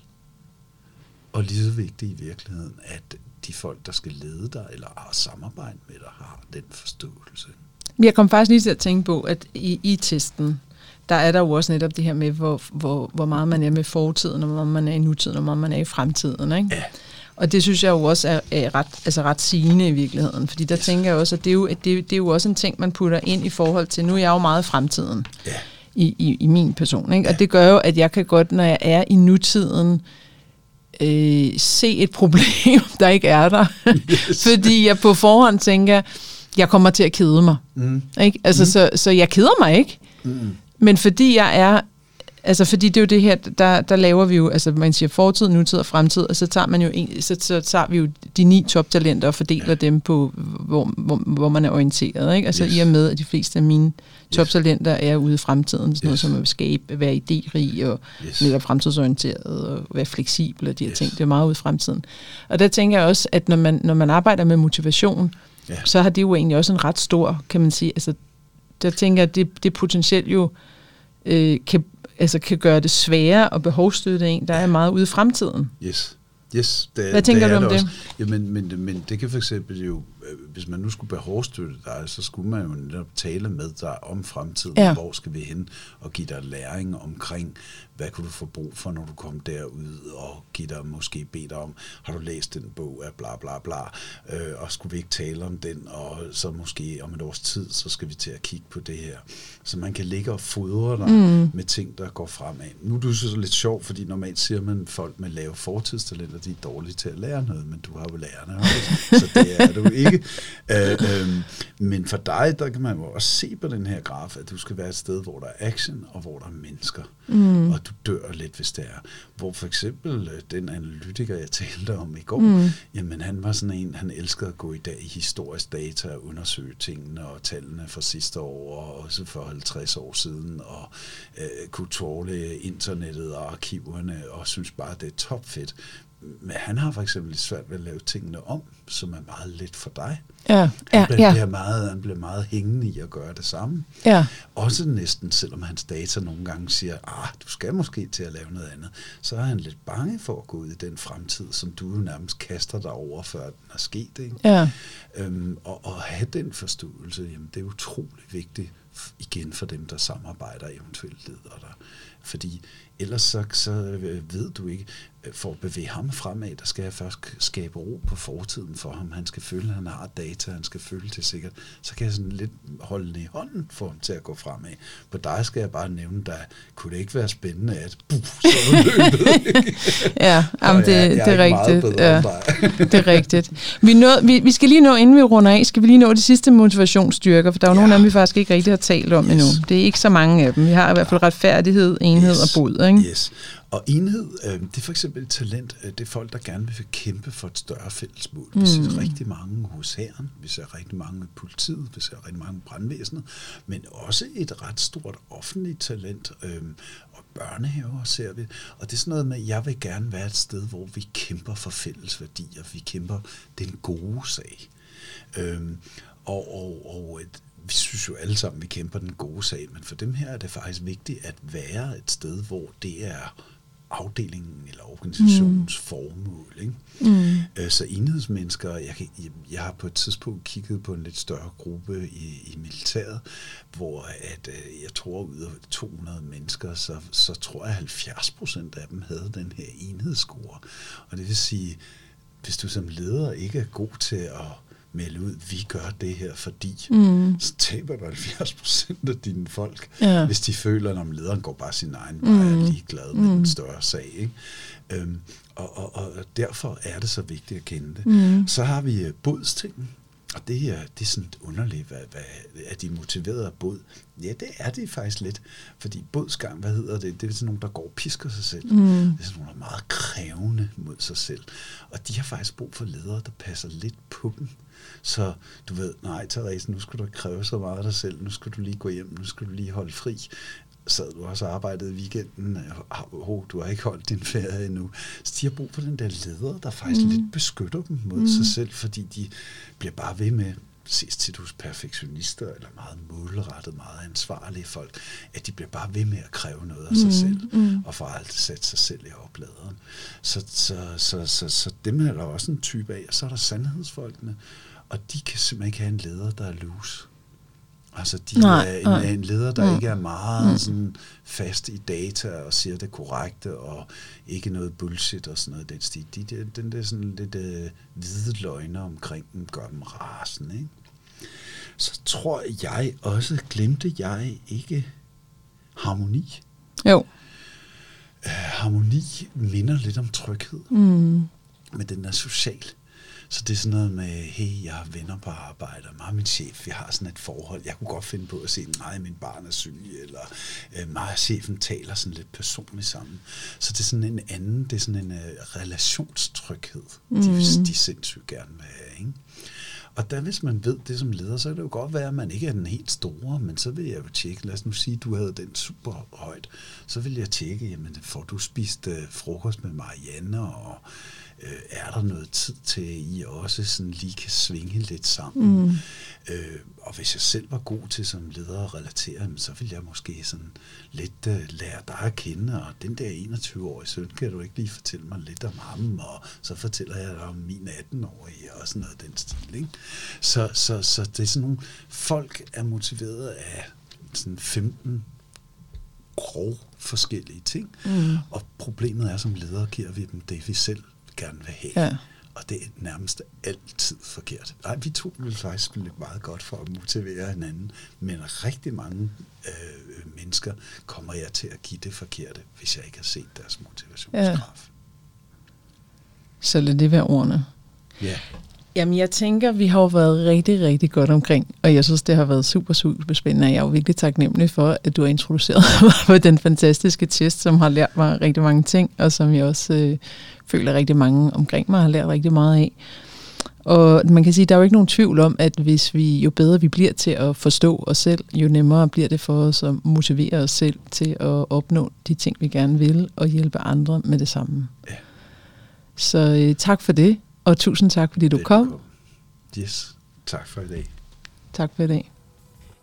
og lige så vigtigt i virkeligheden, at de folk, der skal lede dig eller samarbejde med dig, har den forståelse. Jeg kom faktisk lige til at tænke på, at i, i testen, der er der jo også netop det her med, hvor, hvor, hvor meget man er med fortiden, og hvor man er i nutiden, og hvor man er i fremtiden. Ikke? Ja. Og det synes jeg jo også er, er ret, altså ret sigende i virkeligheden, fordi der yes. tænker jeg også, at det er, jo, at det, det er jo også en ting, man putter ind i forhold til, nu er jeg jo meget i fremtiden ja. i, i, i min person, ikke? Ja. og det gør jo, at jeg kan godt, når jeg er i nutiden, øh, se et problem, der ikke er der. Yes. Fordi jeg på forhånd tænker, jeg kommer til at kede mig. Mm. Ikke? Altså, mm. så, så jeg keder mig ikke. Mm. Men fordi jeg er Altså, fordi det er jo det her, der, der laver vi jo, altså man siger fortid, nutid og fremtid, og så tager man jo en, så, så tager vi jo de ni toptalenter og fordeler dem på, hvor, hvor, hvor man er orienteret, ikke? Altså yes. i og med, at de fleste af mine toptalenter er ude i fremtiden, sådan noget som at skabe, være idérig og yes. netop fremtidsorienteret og være fleksibel og de her yes. ting, det er meget ude i fremtiden. Og der tænker jeg også, at når man, når man arbejder med motivation, ja. så har det jo egentlig også en ret stor, kan man sige, altså der tænker jeg, at det, det potentielt jo øh, kan altså kan gøre det sværere at behovsstøtte en, der er meget ude i fremtiden. Yes. Yes, det, Hvad tænker det du om det? Også. Jamen, men, men det kan for eksempel jo, hvis man nu skulle behovsstøtte dig, så skulle man jo netop tale med dig om fremtiden, ja. hvor skal vi hen, og give dig læring omkring, hvad kunne du få brug for, når du kom derud, og give dig måske bede dig om, har du læst den bog af bla bla bla, øh, og skulle vi ikke tale om den, og så måske om et års tid, så skal vi til at kigge på det her. Så man kan ligge og fodre dig mm. med ting, der går fremad. Nu er du så lidt sjov, fordi normalt siger man, at folk med lave fortidstalenter, de er dårlige til at lære noget, men du har jo lærerne så det er du ikke. Øh, øh, men for dig, der kan man jo også se på den her graf, at du skal være et sted, hvor der er action, og hvor der er mennesker. Mm. Og du dør lidt, hvis det er. Hvor for eksempel øh, den analytiker, jeg talte om i går, mm. jamen han var sådan en, han elskede at gå i dag i historisk data og undersøge tingene og tallene fra sidste år, og også for 50 år siden, og øh, kunne tåle internettet og arkiverne, og synes bare, det er topfedt men han har for eksempel lidt svært ved at lave tingene om, som er meget let for dig. Ja, ja, han, bliver ja. meget, han bliver meget hængende i at gøre det samme. Ja. Også næsten, selvom hans data nogle gange siger, ah, du skal måske til at lave noget andet, så er han lidt bange for at gå ud i den fremtid, som du jo nærmest kaster dig over, før den er sket. Ikke? Ja. Øhm, og, og have den forståelse, jamen, det er utrolig vigtigt igen for dem, der samarbejder, eventuelt leder der. Fordi ellers så, så ved du ikke, for at bevæge ham fremad, der skal jeg først skabe ro på fortiden for ham. Han skal føle, at han har data, han skal føle det sikkert. Så kan jeg sådan lidt holde den i hånden for ham til at gå fremad. På dig skal jeg bare nævne, der kunne det ikke være spændende, at buff, så er løbet. ja, jamen, det, jeg, jeg det er rigtigt. Ja, dig. det er rigtigt. Vi, nå, vi, vi skal lige nå, inden vi runder af, skal vi lige nå de sidste motivationsstyrker, for der er jo ja. nogle af dem, vi faktisk ikke rigtig har talt om yes. endnu. Det er ikke så mange af dem. Vi har i hvert fald retfærdighed, enhed yes. og bod. Ikke? Yes. Og enhed, øh, det er for eksempel et talent, øh, det er folk, der gerne vil kæmpe for et større fælles mål. Vi ser mm. rigtig mange hos herren, vi ser rigtig mange i politiet, vi ser rigtig mange i brandvæsenet, men også et ret stort offentligt talent, øh, og børnehaver ser vi. Og det er sådan noget med, at jeg vil gerne være et sted, hvor vi kæmper for fælles værdier, vi kæmper den gode sag. Øh, og, og, og et, vi synes jo alle sammen, vi kæmper den gode sag, men for dem her er det faktisk vigtigt at være et sted, hvor det er afdelingen eller organisationens mm. formål. Ikke? Mm. Øh, så enhedsmennesker, jeg, kan, jeg, jeg har på et tidspunkt kigget på en lidt større gruppe i, i militæret, hvor at, øh, jeg tror ud af 200 mennesker, så, så tror jeg 70 procent af dem havde den her enhedsscore. Og det vil sige, hvis du som leder ikke er god til at melde ud, vi gør det her, fordi mm. så taber du 70 procent af dine folk, ja. hvis de føler, at lederen går bare sin egen vej mm. og er ligeglad med mm. den større sag. Ikke? Øhm, og, og, og derfor er det så vigtigt at kende det. Mm. Så har vi uh, bodstingen. Og det er, det er sådan underligt, hvad, hvad, er de motiveret af bod? Ja, det er det faktisk lidt. Fordi bodsgang, hvad hedder det? Det er sådan nogle, der går og pisker sig selv. Mm. Det er sådan nogle, der er meget krævende mod sig selv. Og de har faktisk brug for ledere, der passer lidt på dem. Så du ved, nej Therese, nu skal du ikke kræve så meget af dig selv, nu skal du lige gå hjem, nu skal du lige holde fri sad du også arbejdet i weekenden, oh, du har ikke holdt din ferie endnu. Så de har brug for den der leder, der faktisk mm. lidt beskytter dem mod mm. sig selv, fordi de bliver bare ved med, ses til hos perfektionister, eller meget målrettet, meget ansvarlige folk, at de bliver bare ved med at kræve noget af sig mm. selv, mm. og får altid sat sig selv i opladeren. Så, så, så, så, så dem er der også en type af, og så er der sandhedsfolkene, og de kan simpelthen ikke have en leder, der er loose. Altså, de nej, er en, nej. en leder, der mm. ikke er meget mm. sådan, fast i data og siger det korrekte, og ikke noget bullshit og sådan noget den stil. De, de, den der sådan lidt øh, hvide løgner omkring dem gør dem rasen, ikke? Så tror jeg også, glemte jeg ikke harmoni. Jo. Uh, harmoni minder lidt om tryghed. Mm. Men den er social. Så det er sådan noget med, hey, jeg har venner på arbejde, og mig og min chef, vi har sådan et forhold. Jeg kunne godt finde på at se, nej, min barn er syg, eller øh, mig og chefen taler sådan lidt personligt sammen. Så det er sådan en anden, det er sådan en uh, relationstryghed, mm. de, de sindssygt gerne vil have, ikke? Og der, hvis man ved det som leder, så kan det jo godt være, at man ikke er den helt store, men så vil jeg jo tjekke, lad os nu sige, at du havde den super højt, så vil jeg tjekke, jamen får du spist uh, frokost med Marianne, og øh, er der noget tid til, at I også sådan lige kan svinge lidt sammen. Mm. Øh, og hvis jeg selv var god til som leder at relatere, så ville jeg måske sådan lidt øh, lære dig at kende, og den der 21-årige søn, kan du ikke lige fortælle mig lidt om ham, og så fortæller jeg dig om min 18-årige, og sådan noget den stil. Ikke? Så, så, så det er sådan nogle, folk er motiveret af sådan 15 grov forskellige ting, mm. og problemet er, som ledere giver vi dem det, vi selv gerne vil have. Ja. Og det er nærmest altid forkert. Nej, vi to vil faktisk spille meget godt for at motivere hinanden, men rigtig mange øh, mennesker kommer jeg til at give det forkerte, hvis jeg ikke har set deres motivationskraft. Ja. Så lad det være ordene. Ja. Jamen, jeg tænker, vi har jo været rigtig, rigtig godt omkring, og jeg synes, det har været super, super spændende, og jeg er jo virkelig taknemmelig for, at du har introduceret mig på den fantastiske test, som har lært mig rigtig mange ting, og som jeg også øh, føler rigtig mange omkring mig har lært rigtig meget af. Og man kan sige, at der er jo ikke nogen tvivl om, at hvis vi jo bedre vi bliver til at forstå os selv, jo nemmere bliver det for os at motivere os selv til at opnå de ting, vi gerne vil, og hjælpe andre med det samme. Ja. Så øh, tak for det, og tusind tak, fordi du kom. kom. Yes, tak for i dag. Tak for i dag.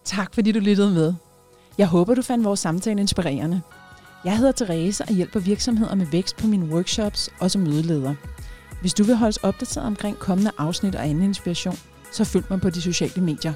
Tak fordi du lyttede med. Jeg håber, du fandt vores samtale inspirerende. Jeg hedder Therese og hjælper virksomheder med vækst på mine workshops og som mødeleder. Hvis du vil holdes opdateret omkring kommende afsnit og anden inspiration, så følg mig på de sociale medier.